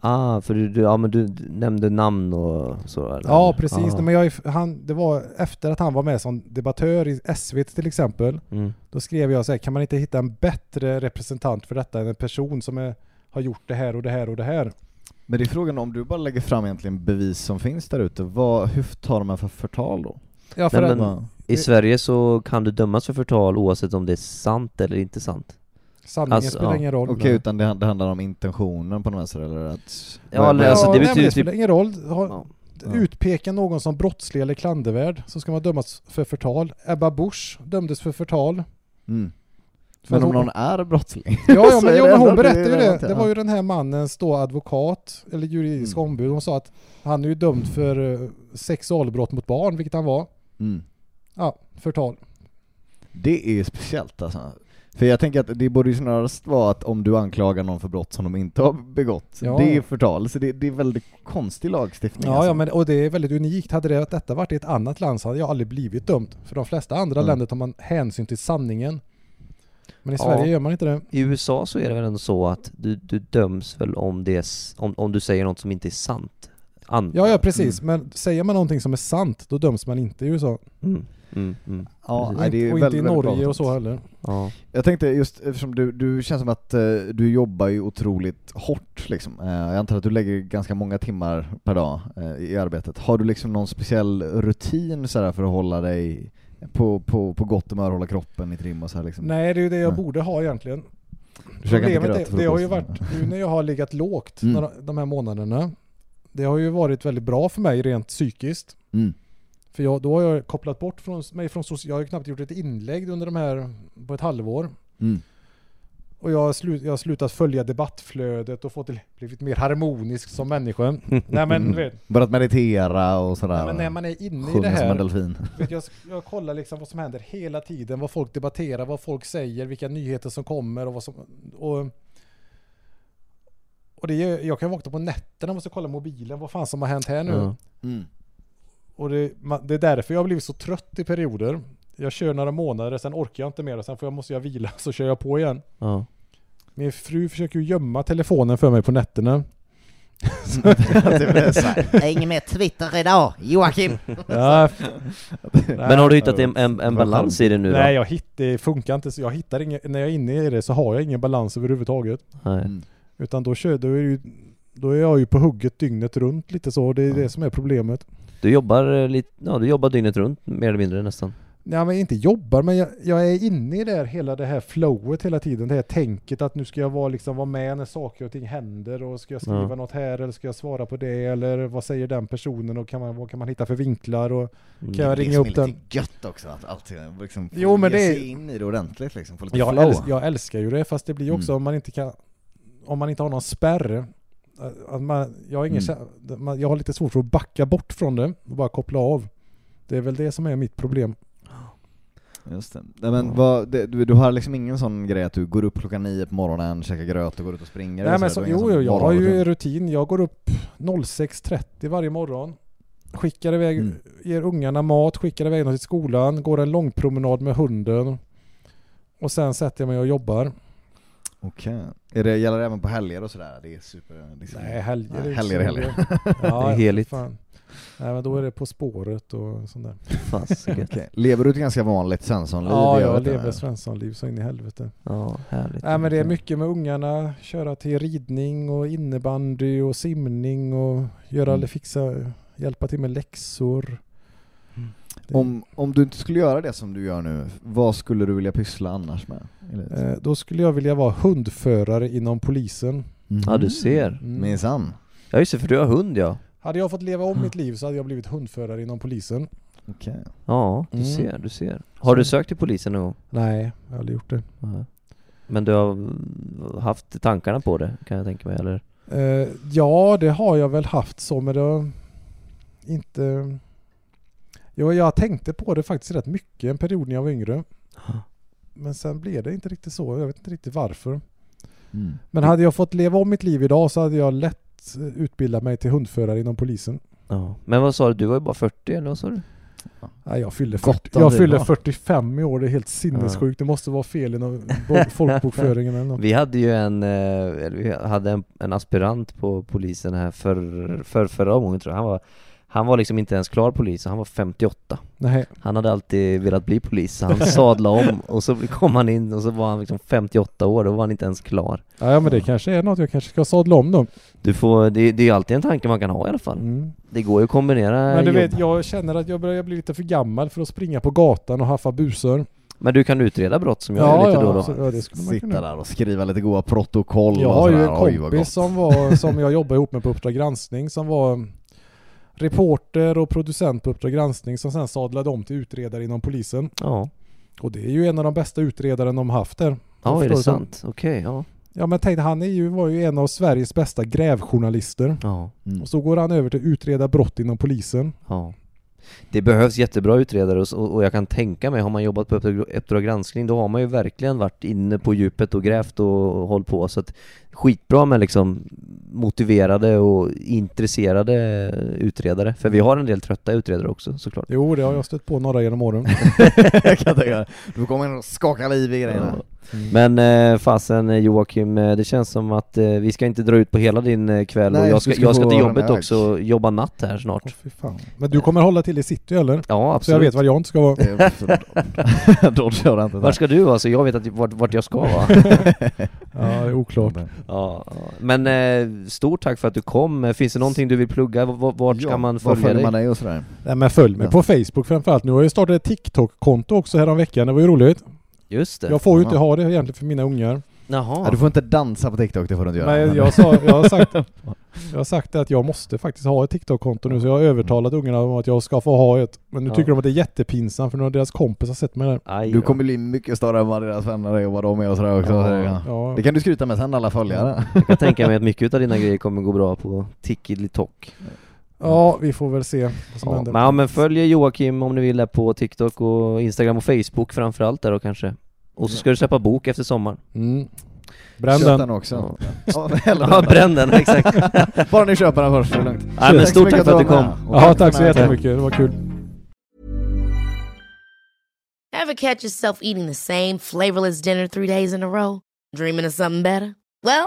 Ah, för du, du, ja, men du nämnde namn och så eller? Ja precis, Ah. men jag, han, det var efter att han var med som debattör i SVT till exempel. Mm. Då skrev jag så här, kan man inte hitta en bättre representant för detta än en person som är, har gjort det här och det här och det här? Men det är frågan om du bara lägger fram egentligen bevis som finns där ute, vad, hur tar de här för förtal då? Ja, för Nej, att, men- I Sverige så kan du dömas för förtal oavsett om det är sant eller inte sant. sanningen alltså, spelar ja. ingen roll. Okej, utan det, det handlar om intentionen på något sätt eller att... Ja, eller alltså, det nej, men betyder det spelar typ- ingen roll. Ja. Ja. Utpeka någon som brottslig eller klandervärd så ska man dömas för förtal. Ebba Busch dömdes för förtal. Mm. Men om hon- någon är brottsling? Ja, ja men, jo, men hon berättade ju det. Det var ju den här mannens då advokat, eller juridisk Mm. ombud. Hon sa att han är ju dömd för eh, sexualbrott mot barn, vilket han var. Mm. Ja, förtal. Det är ju speciellt alltså. För jag tänker att det borde ju snarast vara att om du anklagar någon för brott som de inte har begått, Ja. det är förtal. Så det, det är väldigt konstig lagstiftning Ja, alltså. ja men, och det är väldigt unikt. Hade det, detta varit i ett annat land så hade jag aldrig blivit dömd. För de flesta andra Mm. länder tar man hänsyn till sanningen. Men i Ja. Sverige gör man inte det. I USA så är det väl ändå så att du, du döms väl om det är, om, om du säger något som inte är sant? An- Ja, ja precis. Men säger man någonting som är sant, då döms man inte i USA. Mm. Mm. Mm. Ja, nej, det är och inte väldigt, i väldigt bra Norge och så heller. Ja. Jag tänkte just eftersom du, du känns som att eh, du jobbar ju otroligt hårt liksom. Eh, jag antar att du lägger ganska många timmar per dag eh, i arbetet. Har du liksom någon speciell rutin så här, för att hålla dig på, på, på gott humör, hålla kroppen i trim och så här liksom? Nej, det är ju det jag Nej. borde ha egentligen. Problemet är, det har ju varit, nu när jag har legat lågt Mm. några, de här månaderna, det har ju varit väldigt bra för mig rent psykiskt. Mm. För jag, då har jag kopplat bort från, mig från social, jag har ju knappt gjort ett inlägg under de här, på ett halvår. Mm. Och jag har, slut, jag har slutat följa debattflödet och fått till, blivit mer harmonisk som människa. Nej men vet, Börjat meditera och sådär? nej, men när man är inne i det Sjunga som en här, delfin? vet, jag, jag kollar liksom vad som händer hela tiden, vad folk debatterar, vad folk säger, vilka nyheter som kommer och vad som... Och, och det är, jag kan vakna på nätterna och måste kolla mobilen, vad fan som har hänt här nu. Mm. Och det, det är därför jag har blivit så trött i perioder. Jag kör några månader, sen orkar jag inte mer och sen får jag, måste jag vila, så kör jag på igen. Ja. Min fru försöker ju gömma telefonen för mig på nätterna. inget mer Twitter idag, Joakim. Ja, Men har du hittat en, en, en balans i det nu då? Nej, jag hitt, det funkar inte. Så jag hittar ingen, när jag är inne i det så har jag ingen balans överhuvudtaget. Nej. Mm. Utan då kör då är, ju, då är jag ju på hugget dygnet runt lite så. Det är det som är problemet. Du jobbar eh, lite, ja du jobbar dygnet runt mer eller mindre nästan. Nej men inte jobbar men jag, jag är inne i det här, hela det här flowet hela tiden. Det här tänket att nu ska jag vara, liksom, vara med när saker och ting händer och ska jag skriva Ja. något här eller ska jag svara på det eller vad säger den personen och kan man, vad kan man hitta för vinklar och Mm. kan jag Det ringa upp är lite den? gött också att alltid liksom få Jo, men det är- sig in i det ordentligt liksom, få lite Jag, flow. äls, jag älskar ju det fast det blir också Mm. om man inte kan Om man inte har någon spärr att man, jag, har ingen, Mm. jag har lite svårt för att backa bort från det och bara koppla av Det är väl det som är mitt problem Just det. Nej, men vad, det, du, du har liksom ingen sån grej att du går upp klockan nio på morgonen, käkar gröt och går ut och springer? Nej men så? jo, jo, jag har ju rutin. Jag går upp 06.30 varje morgon. Skickar iväg, Mm. ger ungarna mat, skickar iväg dem till skolan, går en lång promenad med hunden. Och sen sätter jag mig och jobbar. Okej. Är det, gäller det även på helger och sådär? Det är super... Liksom, Nej, helger Nej, helger helger. Ja, Det är heligt. fan. Nej men då är det På spåret och sånt där. Fasiken. Okej. Lever du ett ganska vanligt Svenssonliv? Ja, jag övrigt, lever? Svenssonliv så in i helvete. Ja, härligt. Nej men det är mycket med ungarna, köra till ridning och innebandy och simning och göra Mm. eller fixa, hjälpa till med läxor. Det- Om, om du inte skulle göra det som du gör nu, vad skulle du vilja pyssla annars med? Eh, då skulle jag vilja vara hundförare inom polisen. Ja du ser. Mm. Minsann. Ja just det, för du har hund ja. Hade jag fått leva om mitt liv så hade jag blivit hundförare inom polisen. Okej. Ja, du Mm. ser, du ser. Har du sökt till polisen någon gång? Nej, jag har aldrig gjort det. Ja. Men du har mm, haft tankarna på det kan jag tänka mig eller? Eh, ja, det har jag väl haft så, men det har inte... Ja, jag tänkte på det faktiskt rätt mycket en period när jag var yngre. Men sen blev det inte riktigt så. Jag vet inte riktigt varför. Mm. Men hade jag fått leva om mitt liv idag så hade jag lätt utbildat mig till hundförare inom polisen. Ja. Men vad sa du, du var ju bara 40 eller vad sa du? Nej, jag fyller, Gott 40, om jag fyller var. 45 i år. Det är helt sinnessjukt. Det måste vara fel i någon bo- folkbokföringen eller något. Vi hade ju en, eh, vi hade en, en aspirant på polisen här för, för förra gången tror jag. Han var, han var liksom inte ens klar polis, han var 58. Nej. Han hade alltid velat bli polis, så han sadlade om och så kom han in och så var han liksom 58 år, då var han inte ens klar. Ja, ja, men det kanske är något jag kanske ska sadla om då. Du får, det, det är ju alltid en tanke man kan ha i alla fall. Mm. Det går ju att kombinera Men du jobb. vet, jag känner att jag börjar bli lite för gammal för att springa på gatan och haffa busar. Men du kan utreda brott som jag Ja, gör lite ja, då och då. så- ja, det skulle man Sitta kunna. där och skriva lite goda protokoll Jag har ju en kompis som, var, som jag jobbar ihop med på Uppdrag granskning som var reporter och producent på Uppdrag granskning som sen sadlade om till utredare inom polisen. Ja, Och det är ju en av de bästa utredaren de haft där. ja är det sant? Okej, ja. Ja men tänk han är ju, var ju en av Sveriges bästa grävjournalister. ja. Mm. Och så går han över till att utreda brott inom polisen. Ja. Det behövs jättebra utredare och, och jag kan tänka mig, har man jobbat på Uppdrag granskning då har man ju verkligen varit inne på djupet och grävt och hållit på så att skitbra med liksom motiverade och intresserade utredare. För vi har en del trötta utredare också såklart. Jo det har jag stött på några genom åren. jag tänka. Du kommer in och skaka liv i grejerna. Men eh, fasen eh, Joakim, eh, det känns som att eh, vi ska inte dra ut på hela din eh, kväll Nej, och jag ska, ska jag ska till jobbet också och jobba natt här snart. Fan. Men du kommer hålla till i city eller? Ja Så jag absolut. vet var jag inte ska vara. Då kör jag inte Vart ska du vara? Så jag vet att, vart, vart jag ska vara. Ja, det är oklart. Ja, ja. men eh, stort tack för att du kom. Finns det någonting du vill plugga? V- Vart ska man Var följa följer dig? man dig och sådär? Nej men följ mig Ja. på Facebook framförallt. Nu har jag startat ett TikTok-konto också här om veckan. Det var ju roligt. Just det. Jag får ju Jaha. inte ha det egentligen för mina ungar. Jaha. Ja, du får inte dansa på TikTok, det får du inte göra. Nej, jag, sa, jag, har sagt, jag har sagt att jag måste faktiskt ha ett TikTok-konto nu så jag har övertalat ungarna om att jag ska få ha ett. Men nu Ja. tycker de att det är jättepinsamt för nu har deras kompisar sett mig där. Aj Du kommer bli mycket större än vad deras vänner är och vad de är och sådär också. Ja. Ja. Ja. Det kan du skryta med sen alla följare. Jag kan tänka mig att mycket av dina grejer kommer gå bra på Tickilitok. Ja, vi får väl se vad som Ja. händer. Men, ja, men följ Joakim om ni vill där på TikTok och Instagram och Facebook framförallt där då kanske. Och så ska du släppa bok efter sommaren. Mm. Bränn den. den också. Ja, Ja, ja bränn den, exakt. Bara ni köper den först, är lugnt. Nej, men så stort mycket tack för att du kom. Ja, tack så jättemycket. Det var kul. Ever catch yourself eating the same flavorless dinner three days in a row? Dreaming of something better? Well,